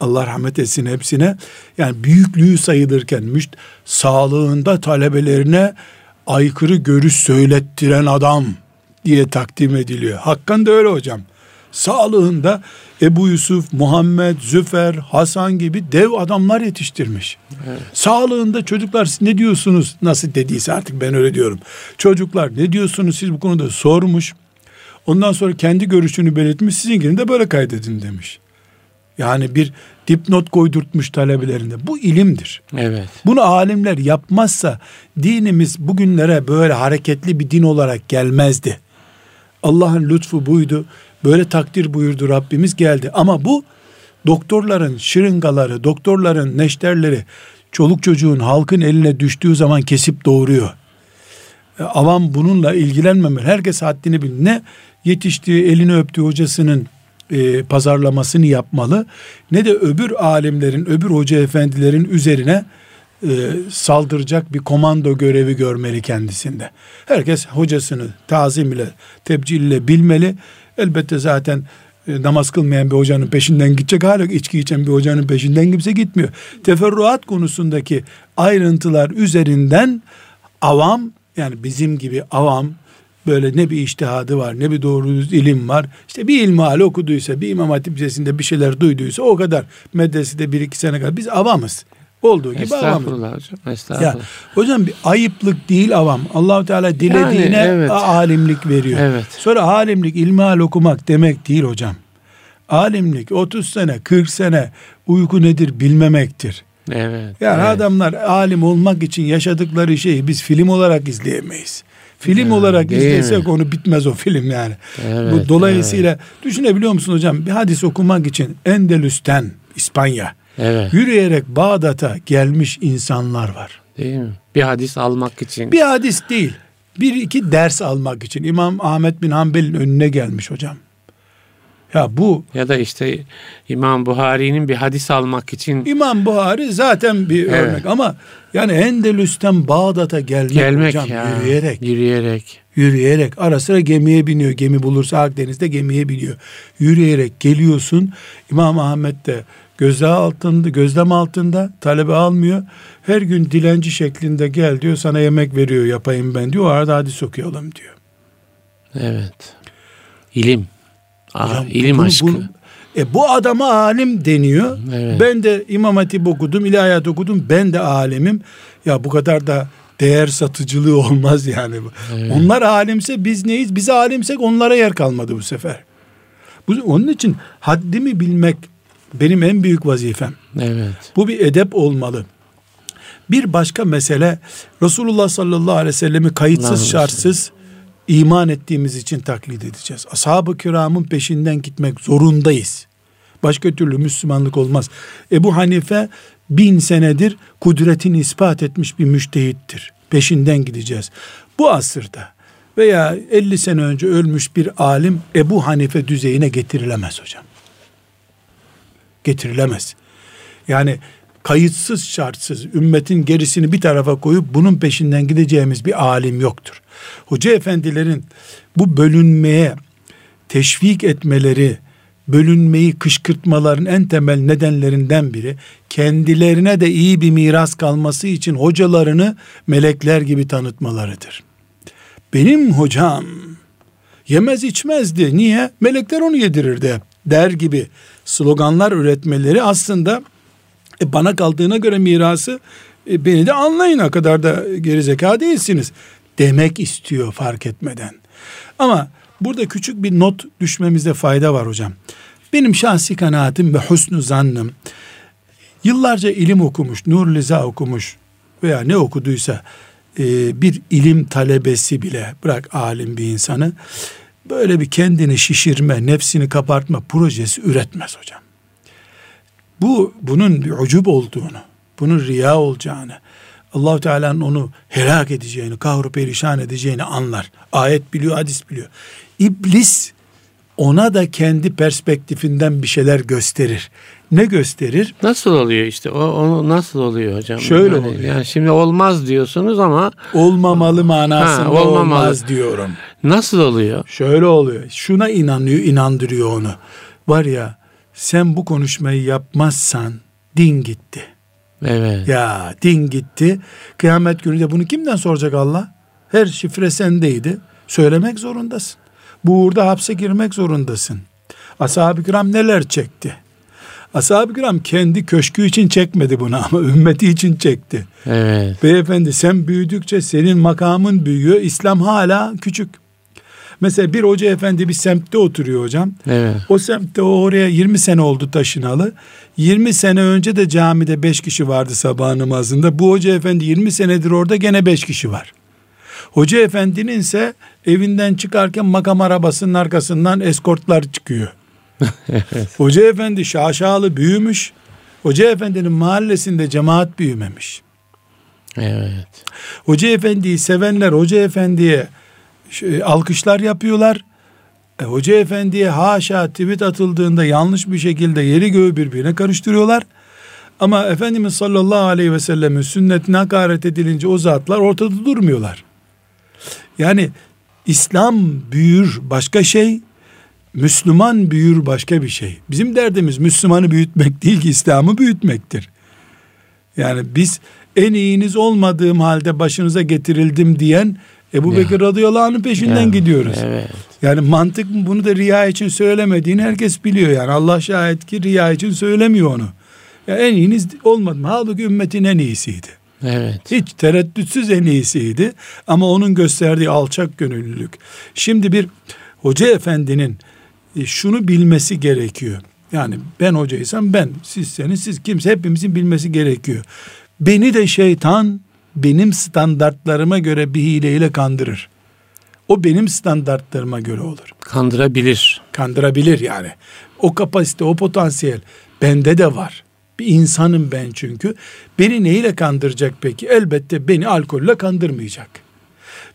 Allah rahmet etsin hepsine. Yani büyüklüğü sayılırken müşt sağlığında talebelerine aykırı görüş söylettiren adam diye takdim ediliyor. Hakkan da öyle hocam. Sağlığında Ebu Yusuf, Muhammed, Züfer, Hasan gibi dev adamlar yetiştirmiş. Evet. Sağlığında çocuklar siz ne diyorsunuz? Nasıl dediyse artık ben öyle diyorum. Çocuklar ne diyorsunuz siz bu konuda sormuş. Ondan sonra kendi görüşünü belirtmiş. Sizinkini de böyle kaydedin demiş. Yani bir dipnot koydurtmuş talebelerinde. Bu ilimdir. Evet. Bunu alimler yapmazsa dinimiz bugünlere böyle hareketli bir din olarak gelmezdi. Allah'ın lütfu buydu. Böyle takdir buyurdu Rabbimiz geldi. Ama bu doktorların şırıngaları, doktorların neşterleri çoluk çocuğun halkın eline düştüğü zaman kesip doğuruyor. E, avam bununla ilgilenmemeli. Herkes haddini bil. Ne yetiştiği, elini öptüğü hocasının e, pazarlamasını yapmalı ne de öbür alimlerin, öbür hoca efendilerin üzerine e, saldıracak bir komando görevi görmeli kendisinde. Herkes hocasını tazim ile, tebcil ile bilmeli. Elbette zaten e, namaz kılmayan bir hocanın peşinden gidecek hala içki içen bir hocanın peşinden kimse gitmiyor. Teferruat konusundaki ayrıntılar üzerinden avam yani bizim gibi avam böyle ne bir iştihadı var ne bir doğru ilim var. İşte bir ilmihal okuduysa bir imam hatip lisesinde bir şeyler duyduysa o kadar medresede bir iki sene kadar biz avamız. Olduğu gibi estağfurullah avamız. hocam. Estağfurullah. Ya, hocam bir ayıplık değil avam. Allahu Teala dilediğine yani, evet. alimlik veriyor. Evet. Sonra alimlik ilmihal okumak demek değil hocam. Alimlik 30 sene 40 sene uyku nedir bilmemektir. Evet. Yani evet. adamlar alim olmak için yaşadıkları şeyi biz film olarak izleyemeyiz. Film olarak izlesek mi? onu bitmez o film yani. Evet, Bu dolayısıyla evet. düşünebiliyor musun hocam? Bir hadis okumak için Endülüs'ten İspanya evet. yürüyerek Bağdat'a gelmiş insanlar var. Değil mi? Bir hadis almak için. Bir hadis değil. Bir iki ders almak için İmam Ahmet bin Hanbel'in önüne gelmiş hocam. Ya bu ya da işte İmam Buhari'nin bir hadis almak için İmam Buhari zaten bir evet. örnek ama yani Endülüs'ten Bağdat'a gelmek, gelmek hocam ya, yürüyerek yürüyerek yürüyerek ara sıra gemiye biniyor. Gemi bulursa Akdeniz'de gemiye biniyor. Yürüyerek geliyorsun. İmam Ahmet de gözlem altında, gözlem altında talebe almıyor. Her gün dilenci şeklinde gel diyor. Sana yemek veriyor yapayım ben diyor. O arada hadis okuyalım diyor. Evet. İlim. Aa, ilim bunu, aşkı. Bunu, e bu adama alim deniyor. Evet. Ben de İmam Hatip okudum, ilahiyat okudum. Ben de alimim. Ya bu kadar da değer satıcılığı olmaz yani. Evet. Onlar alimse biz neyiz? Biz alimsek onlara yer kalmadı bu sefer. Bu, onun için haddimi bilmek benim en büyük vazifem. Evet. Bu bir edep olmalı. Bir başka mesele Resulullah sallallahu aleyhi ve sellemi kayıtsız şartsız iman ettiğimiz için taklit edeceğiz. Ashab-ı kiramın peşinden gitmek zorundayız. Başka türlü Müslümanlık olmaz. Ebu Hanife bin senedir kudretini ispat etmiş bir müştehittir. Peşinden gideceğiz. Bu asırda veya 50 sene önce ölmüş bir alim Ebu Hanife düzeyine getirilemez hocam. Getirilemez. Yani kayıtsız şartsız ümmetin gerisini bir tarafa koyup bunun peşinden gideceğimiz bir alim yoktur. Hoca efendilerin bu bölünmeye teşvik etmeleri, bölünmeyi kışkırtmaların en temel nedenlerinden biri kendilerine de iyi bir miras kalması için hocalarını melekler gibi tanıtmalarıdır. Benim hocam yemez içmezdi. Niye? Melekler onu yedirirdi der gibi sloganlar üretmeleri aslında e, bana kaldığına göre mirası e, beni de anlayın o kadar da gerizeka değilsiniz demek istiyor fark etmeden. Ama burada küçük bir not düşmemizde fayda var hocam. Benim şahsi kanaatim ve husnu zannım yıllarca ilim okumuş, Nur Liza okumuş veya ne okuduysa e, bir ilim talebesi bile bırak alim bir insanı böyle bir kendini şişirme, nefsini kapartma projesi üretmez hocam. Bu bunun bir ucub olduğunu, bunun riya olacağını, allah Teala'nın onu helak edeceğini, kahru perişan edeceğini anlar. Ayet biliyor, hadis biliyor. İblis ona da kendi perspektifinden bir şeyler gösterir. Ne gösterir? Nasıl oluyor işte? O onu nasıl oluyor hocam? Şöyle yani, oluyor. Yani şimdi olmaz diyorsunuz ama olmamalı manasında Ha, olmamalı. olmaz diyorum. nasıl oluyor? Şöyle oluyor. Şuna inanıyor, inandırıyor onu. Var ya sen bu konuşmayı yapmazsan din gitti. Evet. Ya din gitti. Kıyamet günü de bunu kimden soracak Allah? Her şifre sendeydi. Söylemek zorundasın. Bu uğurda hapse girmek zorundasın. Ashab-ı kiram neler çekti? Ashab-ı kiram kendi köşkü için çekmedi bunu ama ümmeti için çekti. Evet. Beyefendi sen büyüdükçe senin makamın büyüyor. İslam hala küçük. Mesela bir hoca efendi bir semtte oturuyor hocam. Evet. O semtte o oraya 20 sene oldu taşınalı. 20 sene önce de camide 5 kişi vardı sabah namazında. Bu hoca efendi 20 senedir orada gene 5 kişi var. Hoca efendinin ise evinden çıkarken makam arabasının arkasından eskortlar çıkıyor. Hoca efendi şaşalı büyümüş. Hoca efendinin mahallesinde cemaat büyümemiş. Evet. Hoca efendiyi sevenler hoca efendiye şey, alkışlar yapıyorlar. E, hoca efendiye haşa tweet atıldığında yanlış bir şekilde yeri göğü birbirine karıştırıyorlar. Ama Efendimiz sallallahu aleyhi ve sellemin sünnetine hakaret edilince o zatlar ortada durmuyorlar. Yani İslam büyür başka şey, Müslüman büyür başka bir şey. Bizim derdimiz Müslümanı büyütmek değil ki İslam'ı büyütmektir. Yani biz en iyiniz olmadığım halde başınıza getirildim diyen Ebu Ya. Bekir radıyallahu anh'ın peşinden Yani, gidiyoruz. Evet. Yani mantık bunu da riya için söylemediğini herkes biliyor yani. Allah şahit ki riya için söylemiyor onu. Ya en iyiniz olmadı mı? Halbuki ümmetin en iyisiydi. Evet. Hiç tereddütsüz en iyisiydi. Ama onun gösterdiği alçak gönüllülük. Şimdi bir hoca efendinin e, şunu bilmesi gerekiyor. Yani ben hocaysam ben, sizseniz siz kimse hepimizin bilmesi gerekiyor. Beni de şeytan benim standartlarıma göre bir hileyle kandırır. O benim standartlarıma göre olur. Kandırabilir. Kandırabilir yani. O kapasite, o potansiyel bende de var. Bir insanım ben çünkü. Beni neyle kandıracak peki? Elbette beni alkolle kandırmayacak.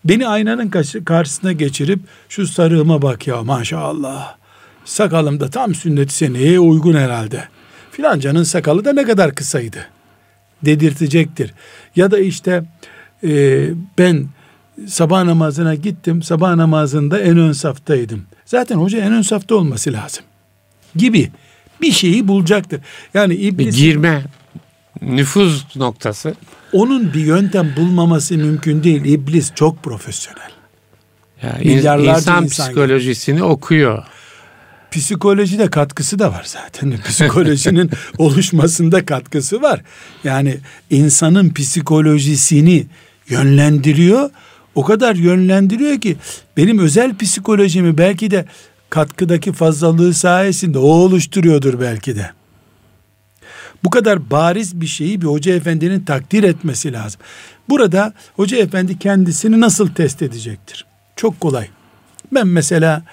Beni aynanın karşı- karşısına geçirip şu sarığıma bak ya maşallah. Sakalım da tam sünnet-i seneye uygun herhalde. Filancanın sakalı da ne kadar kısaydı. Dedirtecektir. Ya da işte e, ben sabah namazına gittim. Sabah namazında en ön saftaydım. Zaten hoca en ön safta olması lazım. Gibi bir şeyi bulacaktır. Yani Bir iblis girme nüfuz noktası. onun bir yöntem bulmaması mümkün değil. İblis çok profesyonel. Ya, Milyarlarca insan, insan psikolojisini okuyor. Psikolojide katkısı da var zaten. Psikolojinin oluşmasında katkısı var. Yani insanın psikolojisini yönlendiriyor. O kadar yönlendiriyor ki benim özel psikolojimi belki de katkıdaki fazlalığı sayesinde o oluşturuyordur belki de. Bu kadar bariz bir şeyi bir hoca efendinin takdir etmesi lazım. Burada hoca efendi kendisini nasıl test edecektir? Çok kolay. Ben mesela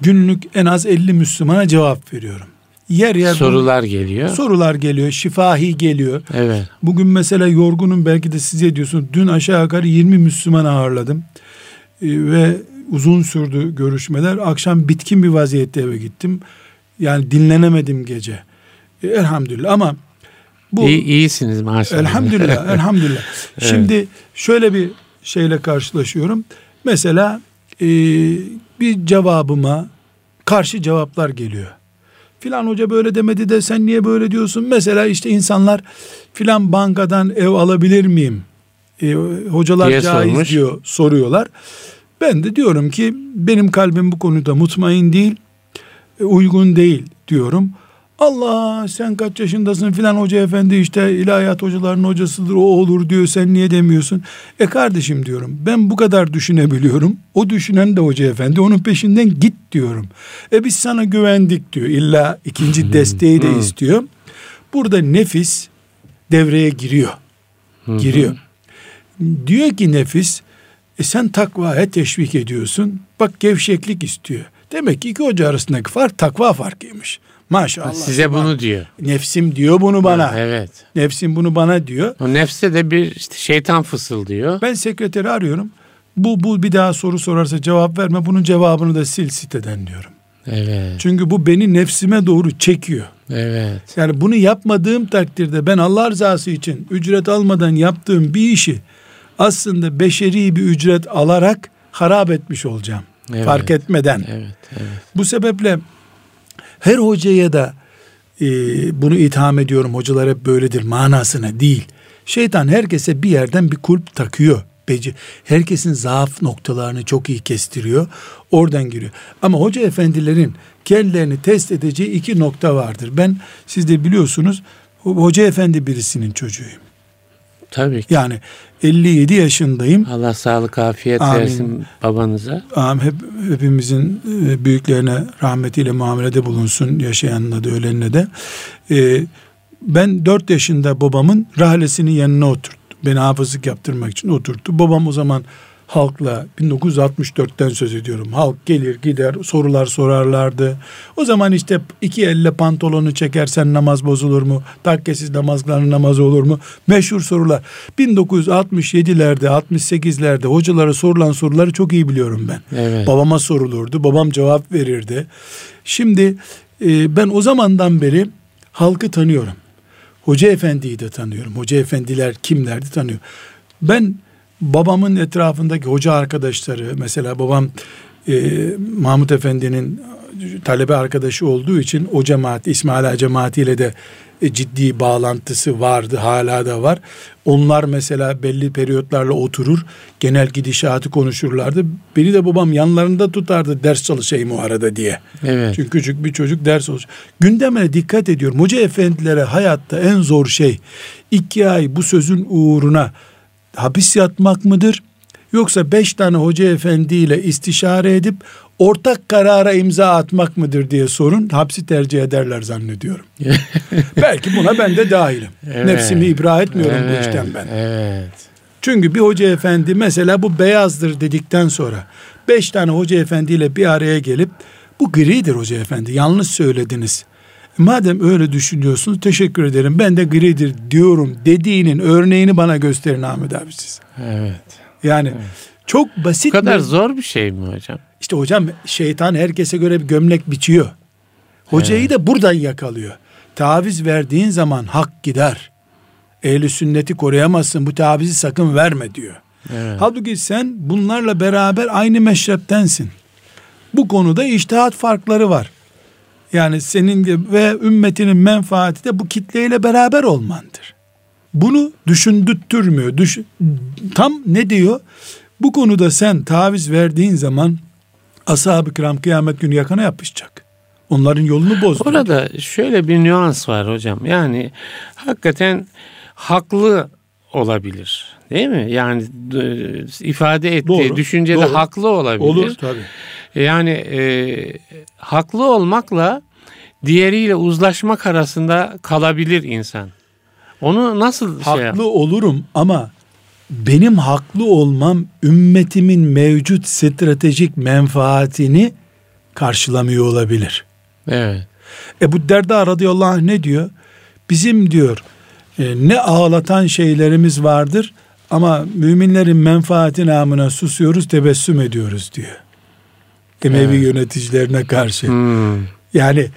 günlük en az 50 Müslümana cevap veriyorum. Yer yer Sorular geliyor. sorular geliyor, şifahi geliyor. evet. Bugün mesela yorgunum belki de size diyorsun. Dün aşağı yukarı 20 Müslüman ağırladım. Ee, ve uzun sürdü görüşmeler. Akşam bitkin bir vaziyette eve gittim. Yani dinlenemedim gece. E, elhamdülillah ama Bu, İyi, iyisiniz maşallah. Elhamdülillah, elhamdülillah. evet. Şimdi şöyle bir şeyle karşılaşıyorum. Mesela e, bir cevabıma karşı cevaplar geliyor. Filan hoca böyle demedi de sen niye böyle diyorsun? Mesela işte insanlar filan bankadan ev alabilir miyim? E, hocalar diye caiz sormuş. diyor soruyorlar. Ben de diyorum ki benim kalbim bu konuda mutmain değil, e, uygun değil diyorum. Allah sen kaç yaşındasın filan hoca efendi işte ilahiyat hocalarının hocasıdır o olur diyor sen niye demiyorsun? E kardeşim diyorum ben bu kadar düşünebiliyorum. O düşünen de hoca efendi onun peşinden git diyorum. E biz sana güvendik diyor. İlla ikinci desteği de istiyor. Burada nefis devreye giriyor. Giriyor. Diyor ki nefis e sen takvaya teşvik ediyorsun. Bak gevşeklik istiyor. Demek ki iki hoca arasındaki fark takva farkıymış. Maşallah. Size bunu diyor. Nefsim diyor bunu bana. Ha, evet. Nefsim bunu bana diyor. O nefse de bir işte şeytan fısıldıyor. Ben sekreteri arıyorum. Bu, bu bir daha soru sorarsa cevap verme. Bunun cevabını da sil siteden diyorum. Evet. Çünkü bu beni nefsime doğru çekiyor. Evet. Yani bunu yapmadığım takdirde ben Allah rızası için ücret almadan yaptığım bir işi aslında beşeri bir ücret alarak harap etmiş olacağım. Evet. Fark etmeden. Evet, evet. Bu sebeple her hocaya da e, bunu itham ediyorum hocalar hep böyledir manasına değil. Şeytan herkese bir yerden bir kulp takıyor. Beci, herkesin zaaf noktalarını çok iyi kestiriyor. Oradan giriyor. Ama hoca efendilerin kendilerini test edeceği iki nokta vardır. Ben siz de biliyorsunuz hoca efendi birisinin çocuğuyum. Tabii ki. Yani 57 yaşındayım. Allah sağlık afiyet Amin. versin babanıza. Amin. Hep, hepimizin e, büyüklerine rahmetiyle muamelede bulunsun. Yaşayanla da ölenle de. Ee, ben 4 yaşında babamın rahlesinin yanına oturttu. Beni hafızlık yaptırmak için oturttu. Babam o zaman halkla 1964'ten söz ediyorum. Halk gelir gider sorular sorarlardı. O zaman işte iki elle pantolonu çekersen namaz bozulur mu? Takkesiz namaz kılanın namazı olur mu? Meşhur sorular. 1967'lerde 68'lerde hocalara sorulan soruları çok iyi biliyorum ben. Evet. Babama sorulurdu. Babam cevap verirdi. Şimdi e, ben o zamandan beri halkı tanıyorum. Hoca efendiyi de tanıyorum. Hoca efendiler kimlerdi tanıyor. Ben babamın etrafındaki hoca arkadaşları mesela babam e, Mahmut Efendi'nin talebe arkadaşı olduğu için o cemaat İsmail Ağa cemaatiyle de e, ciddi bağlantısı vardı hala da var. Onlar mesela belli periyotlarla oturur genel gidişatı konuşurlardı. Beni de babam yanlarında tutardı ders çalışayım o arada diye. Evet. Çünkü küçük bir çocuk ders olacak. Gündemine dikkat ediyorum. Hoca efendilere hayatta en zor şey iki ay bu sözün uğruna hapis yatmak mıdır? Yoksa beş tane hoca efendiyle istişare edip ortak karara imza atmak mıdır diye sorun hapsi tercih ederler zannediyorum. Belki buna ben de dahilim. Evet. Nefsimi ibra etmiyorum evet. bu işten ben. Evet. Çünkü bir hoca efendi mesela bu beyazdır dedikten sonra beş tane hoca efendiyle bir araya gelip bu gridir hoca efendi yanlış söylediniz Madem öyle düşünüyorsunuz teşekkür ederim. Ben de gridir diyorum dediğinin örneğini bana gösterin Ahmet abi siz. Evet. Yani evet. çok basit. Bu kadar mi? zor bir şey mi hocam? İşte hocam şeytan herkese göre bir gömlek biçiyor. Hocayı evet. da buradan yakalıyor. Taviz verdiğin zaman hak gider. Ehli sünneti koruyamazsın bu tavizi sakın verme diyor. Evet. Halbuki sen bunlarla beraber aynı meşreptensin. Bu konuda iştihat farkları var. Yani senin ve ümmetinin menfaati de bu kitleyle beraber olmandır. Bunu düşündürtmüyor. Düş, tam ne diyor? Bu konuda sen taviz verdiğin zaman ashab-ı kiram kıyamet günü yakana yapışacak. Onların yolunu bozdu. Orada şöyle bir nüans var hocam. Yani hakikaten haklı olabilir. Değil mi? Yani ifade ettiği doğru, düşüncede doğru. haklı olabilir. Olur tabii. Yani e, haklı olmakla diğeriyle uzlaşmak arasında kalabilir insan. Onu nasıl haklı şey Haklı olurum ama benim haklı olmam ümmetimin mevcut stratejik menfaatini karşılamıyor olabilir. Evet. Ebu Derda radıyallahu anh ne diyor? Bizim diyor e, ne ağlatan şeylerimiz vardır ama müminlerin menfaati namına susuyoruz tebessüm ediyoruz diyor. Emevi evet. yöneticilerine karşı. Hmm. Yani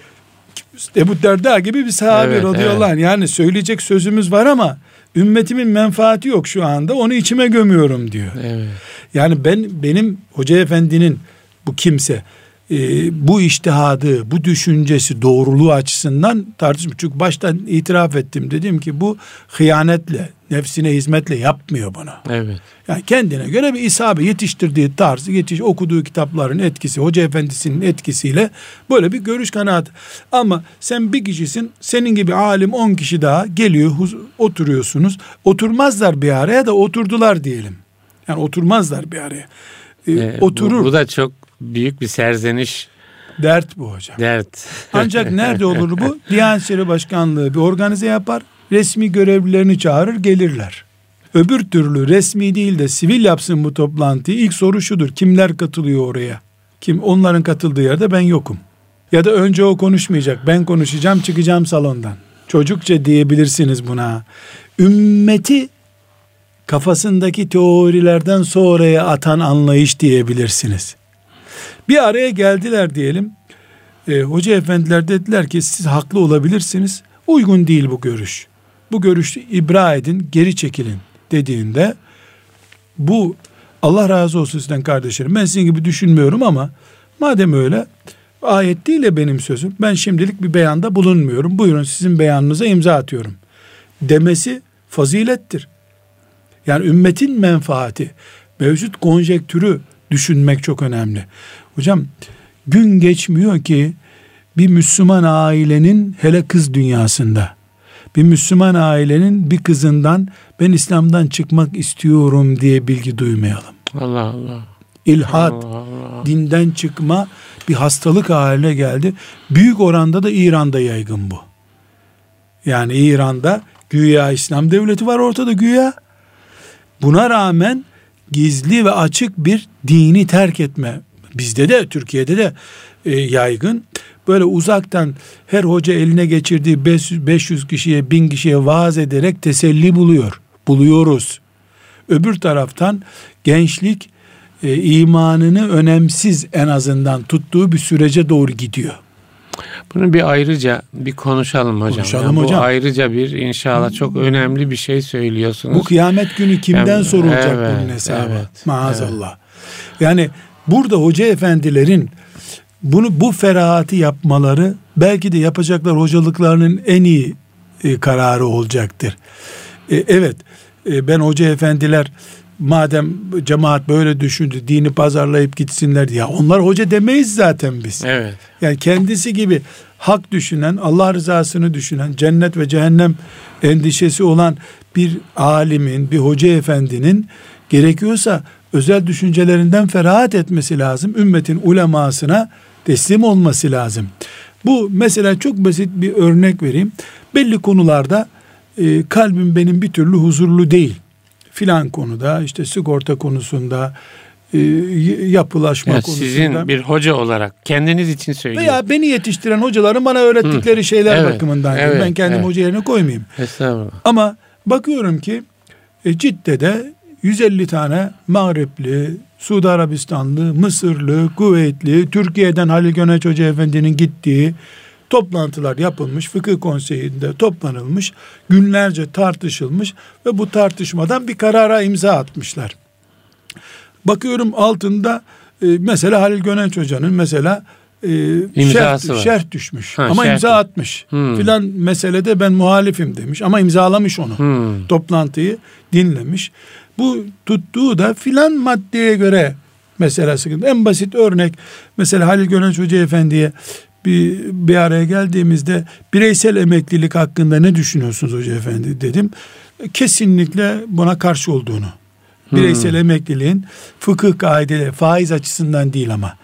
Ebu Derda gibi bir sahabe Evet, radıyallahu anh. Yani söyleyecek sözümüz var ama ümmetimin menfaati yok şu anda. Onu içime gömüyorum diyor. Evet. Yani ben benim hoca efendinin bu kimse e, bu iştihadı, bu düşüncesi doğruluğu açısından tartışmış. Çünkü baştan itiraf ettim. Dedim ki bu hıyanetle, nefsine hizmetle yapmıyor bunu. Evet. Yani kendine göre bir isabe yetiştirdiği tarzı, yetiş, okuduğu kitapların etkisi, hoca efendisinin etkisiyle böyle bir görüş kanaat. Ama sen bir kişisin, senin gibi alim on kişi daha geliyor, oturuyorsunuz. Oturmazlar bir araya da oturdular diyelim. Yani oturmazlar bir araya. Ee, Ee, oturur. Bu, bu da çok büyük bir serzeniş, Dert bu hocam. dert. Ancak nerede olur bu? Diyanet İşleri Başkanlığı bir organize yapar. Resmi görevlilerini çağırır gelirler. Öbür türlü resmi değil de sivil yapsın bu toplantıyı. İlk soru şudur. Kimler katılıyor oraya? Kim onların katıldığı yerde ben yokum. Ya da önce o konuşmayacak. Ben konuşacağım, çıkacağım salondan. Çocukça diyebilirsiniz buna. Ümmeti kafasındaki teorilerden sonraya atan anlayış diyebilirsiniz. Bir araya geldiler diyelim. E, hoca efendiler dediler ki siz haklı olabilirsiniz. Uygun değil bu görüş. Bu görüşü ibra edin, geri çekilin dediğinde bu Allah razı olsun sizden kardeşlerim. Ben sizin gibi düşünmüyorum ama madem öyle ayet değil de benim sözüm. Ben şimdilik bir beyanda bulunmuyorum. Buyurun sizin beyanınıza imza atıyorum. Demesi fazilettir. Yani ümmetin menfaati, mevcut konjektürü düşünmek çok önemli. Hocam gün geçmiyor ki bir Müslüman ailenin hele kız dünyasında bir Müslüman ailenin bir kızından ben İslam'dan çıkmak istiyorum diye bilgi duymayalım. Allah Allah. İlhat, Allah Allah. dinden çıkma bir hastalık haline geldi. Büyük oranda da İran'da yaygın bu. Yani İran'da güya İslam devleti var ortada güya. Buna rağmen gizli ve açık bir dini terk etme. Bizde de Türkiye'de de e, yaygın. Böyle uzaktan her hoca eline geçirdiği 500, 500 kişiye 1000 kişiye vaaz ederek teselli buluyor. Buluyoruz. Öbür taraftan gençlik e, imanını önemsiz en azından tuttuğu bir sürece doğru gidiyor. Bunu bir ayrıca bir konuşalım hocam. Konuşalım Yani bu hocam. ayrıca bir inşallah çok önemli bir şey söylüyorsunuz. Bu kıyamet günü kimden Yani, sorulacak evet, bunun hesabı? evet, Maazallah. Yani burada hoca efendilerin bunu bu ferahati yapmaları belki de yapacaklar hocalıklarının en iyi e, kararı olacaktır. E, evet e, ben hoca efendiler madem cemaat böyle düşündü dini pazarlayıp gitsinler. Ya onlar hoca demeyiz zaten biz. Evet. Yani kendisi gibi hak düşünen, Allah rızasını düşünen, cennet ve cehennem endişesi olan bir alimin, bir hoca efendinin gerekiyorsa özel düşüncelerinden ferahat etmesi lazım. Ümmetin ulemasına teslim olması lazım. Bu mesela çok basit bir örnek vereyim. Belli konularda e, kalbim benim bir türlü huzurlu değil. Filan konuda işte sigorta konusunda, e, yapılaşma Yani konusunda. sizin bir hoca olarak kendiniz için söylüyorum. Veya beni yetiştiren hocaların bana öğrettikleri şeyler Evet, bakımından. evet, ben kendim evet. hoca yerine koymayayım. Estağfurullah. Ama bakıyorum ki e, Cidde'de 150 tane Mağripli, Suudi Arabistanlı, Mısırlı, Kuveytli, Türkiye'den Halil Göneç Hoca Efendi'nin gittiği toplantılar yapılmış, fıkıh konseyinde toplanılmış, günlerce tartışılmış ve bu tartışmadan bir karara imza atmışlar. Bakıyorum altında e, mesela Halil Gönenç Hoca'nın mesela e, İmzası şerh, var. şerh düşmüş Ha, ama şerh imza atmış. Hmm. Filan meselede ben muhalifim demiş ama imzalamış onu. Hmm. Toplantıyı dinlemiş. Bu tuttuğu da filan maddeye göre mesela sıkıntı. En basit örnek mesela Halil Gönenç Hoca Efendi'ye bir, bir araya geldiğimizde bireysel emeklilik hakkında ne düşünüyorsunuz Hoca Efendi dedim. Kesinlikle buna karşı olduğunu. Bireysel emekliliğin fıkıh kaideleri faiz açısından değil ama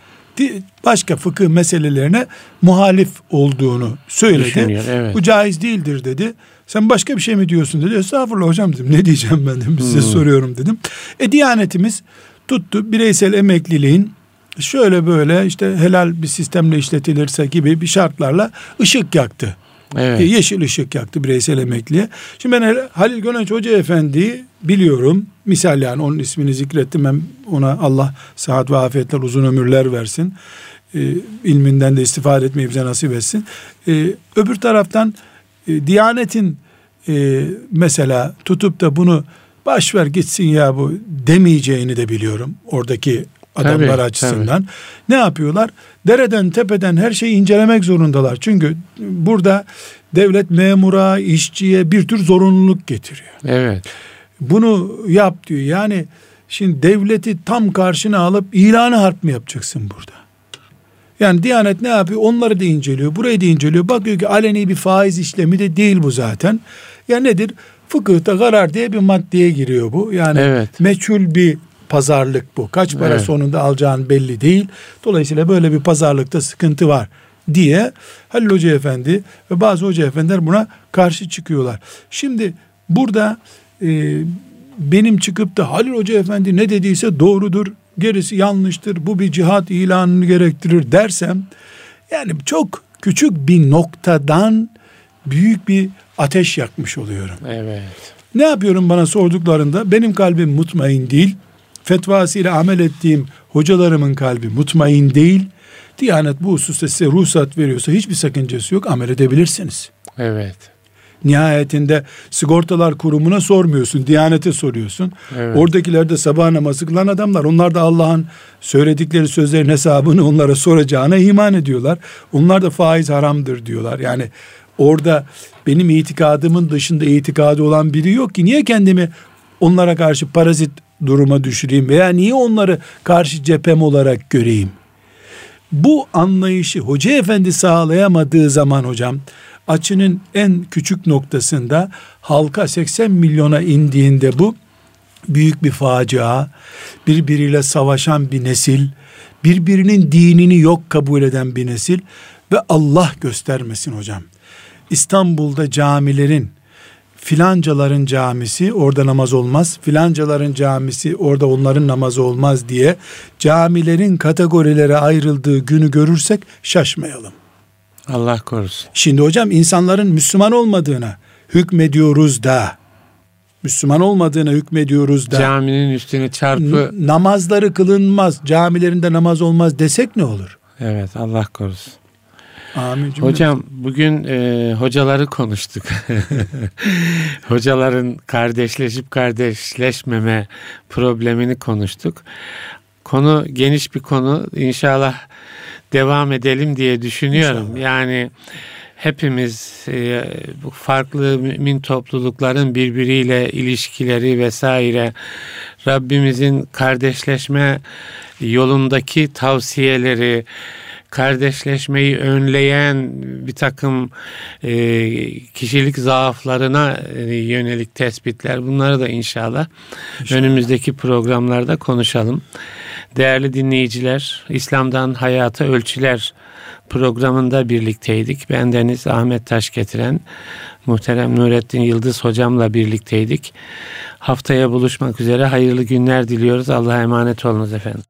başka fıkıh meselelerine muhalif olduğunu söyledi. Düşünüyor, evet. Bu caiz değildir dedi. Sen başka bir şey mi diyorsun dedi. Estağfurullah hocam dedim. Ne diyeceğim ben dedim. Size soruyorum dedim. E Diyanetimiz tuttu bireysel emekliliğin şöyle böyle işte helal bir sistemle işletilirse gibi bir şartlarla ışık yaktı. Evet. E, Yeşil ışık yaktı bireysel emekliye. Şimdi ben Halil Gönenç Hoca Efendi'yi biliyorum. Misal yani onun ismini zikrettim. Ben ona Allah sıhhat ve afiyetler uzun ömürler versin. e, ilminden de istifade etmeyi bize nasip etsin. E, öbür taraftan e, Diyanet'in e, mesela tutup da bunu baş ver gitsin ya bu demeyeceğini de biliyorum. Oradaki adamlar tabii, açısından. Tabii. Ne yapıyorlar? Dereden tepeden her şeyi incelemek zorundalar. Çünkü burada devlet memura, işçiye bir tür zorunluluk getiriyor. Evet. Bunu yap diyor. Yani şimdi devleti tam karşına alıp ilanı harp mı yapacaksın burada? Yani Diyanet ne yapıyor? Onları da inceliyor. Burayı da inceliyor. Bakıyor ki aleni bir faiz işlemi de değil bu zaten. Ya nedir? Fıkıhta karar diye bir maddeye giriyor bu. Yani evet. meçhul bir pazarlık bu. Kaç para evet. sonunda alacağın belli değil. Dolayısıyla böyle bir pazarlıkta sıkıntı var diye Halil Hoca Efendi ve bazı hoca efendiler buna karşı çıkıyorlar. Şimdi burada e, benim çıkıp da Halil Hoca Efendi ne dediyse doğrudur, gerisi yanlıştır, bu bir cihat ilanını gerektirir dersem yani çok küçük bir noktadan büyük bir ateş yakmış oluyorum. Evet. Ne yapıyorum bana sorduklarında benim kalbim mutmain değil. Fetvasıyla amel ettiğim hocalarımın kalbi mutmain değil. Diyanet bu hususta size ruhsat veriyorsa hiçbir sakıncası yok amel edebilirsiniz. Evet. Nihayetinde sigortalar kurumuna sormuyorsun, Diyanete soruyorsun. Evet. Oradakiler de sabah namazı kılan adamlar. Onlar da Allah'ın söyledikleri sözlerin hesabını onlara soracağına iman ediyorlar. Onlar da faiz haramdır diyorlar. Yani orada benim itikadımın dışında itikadı olan biri yok ki. Niye kendimi onlara karşı parazit duruma düşüreyim veya niye onları karşı cephem olarak göreyim? Bu anlayışı hoca efendi sağlayamadığı zaman hocam açının en küçük noktasında halka 80 milyona indiğinde bu büyük bir facia, birbiriyle savaşan bir nesil, birbirinin dinini yok kabul eden bir nesil ve Allah göstermesin hocam. İstanbul'da camilerin filancaların camisi orada namaz olmaz, filancaların camisi orada onların namazı olmaz diye camilerin kategorilere ayrıldığı günü görürsek şaşmayalım. Allah korusun. Şimdi hocam insanların Müslüman olmadığına hükmediyoruz da Müslüman olmadığına hükmediyoruz da caminin üstüne çarpı namazları kılınmaz, camilerinde namaz olmaz desek ne olur? Evet Allah korusun. Amin. Hocam bugün e, hocaları konuştuk. Hocaların kardeşleşip kardeşleşmeme problemini konuştuk. Konu geniş bir konu. İnşallah devam edelim diye düşünüyorum. İnşallah. Yani hepimiz e, bu farklı mümin toplulukların birbiriyle ilişkileri vesaire Rabbimizin kardeşleşme yolundaki tavsiyeleri kardeşleşmeyi önleyen bir takım e, kişilik zaaflarına e, yönelik tespitler bunları da inşallah, inşallah önümüzdeki programlarda konuşalım. Değerli dinleyiciler, İslam'dan Hayata Ölçüler programında birlikteydik. Ben Deniz Ahmet Taş getiren muhterem Nurettin Yıldız hocamla birlikteydik. Haftaya buluşmak üzere hayırlı günler diliyoruz. Allah'a emanet olunuz efendim.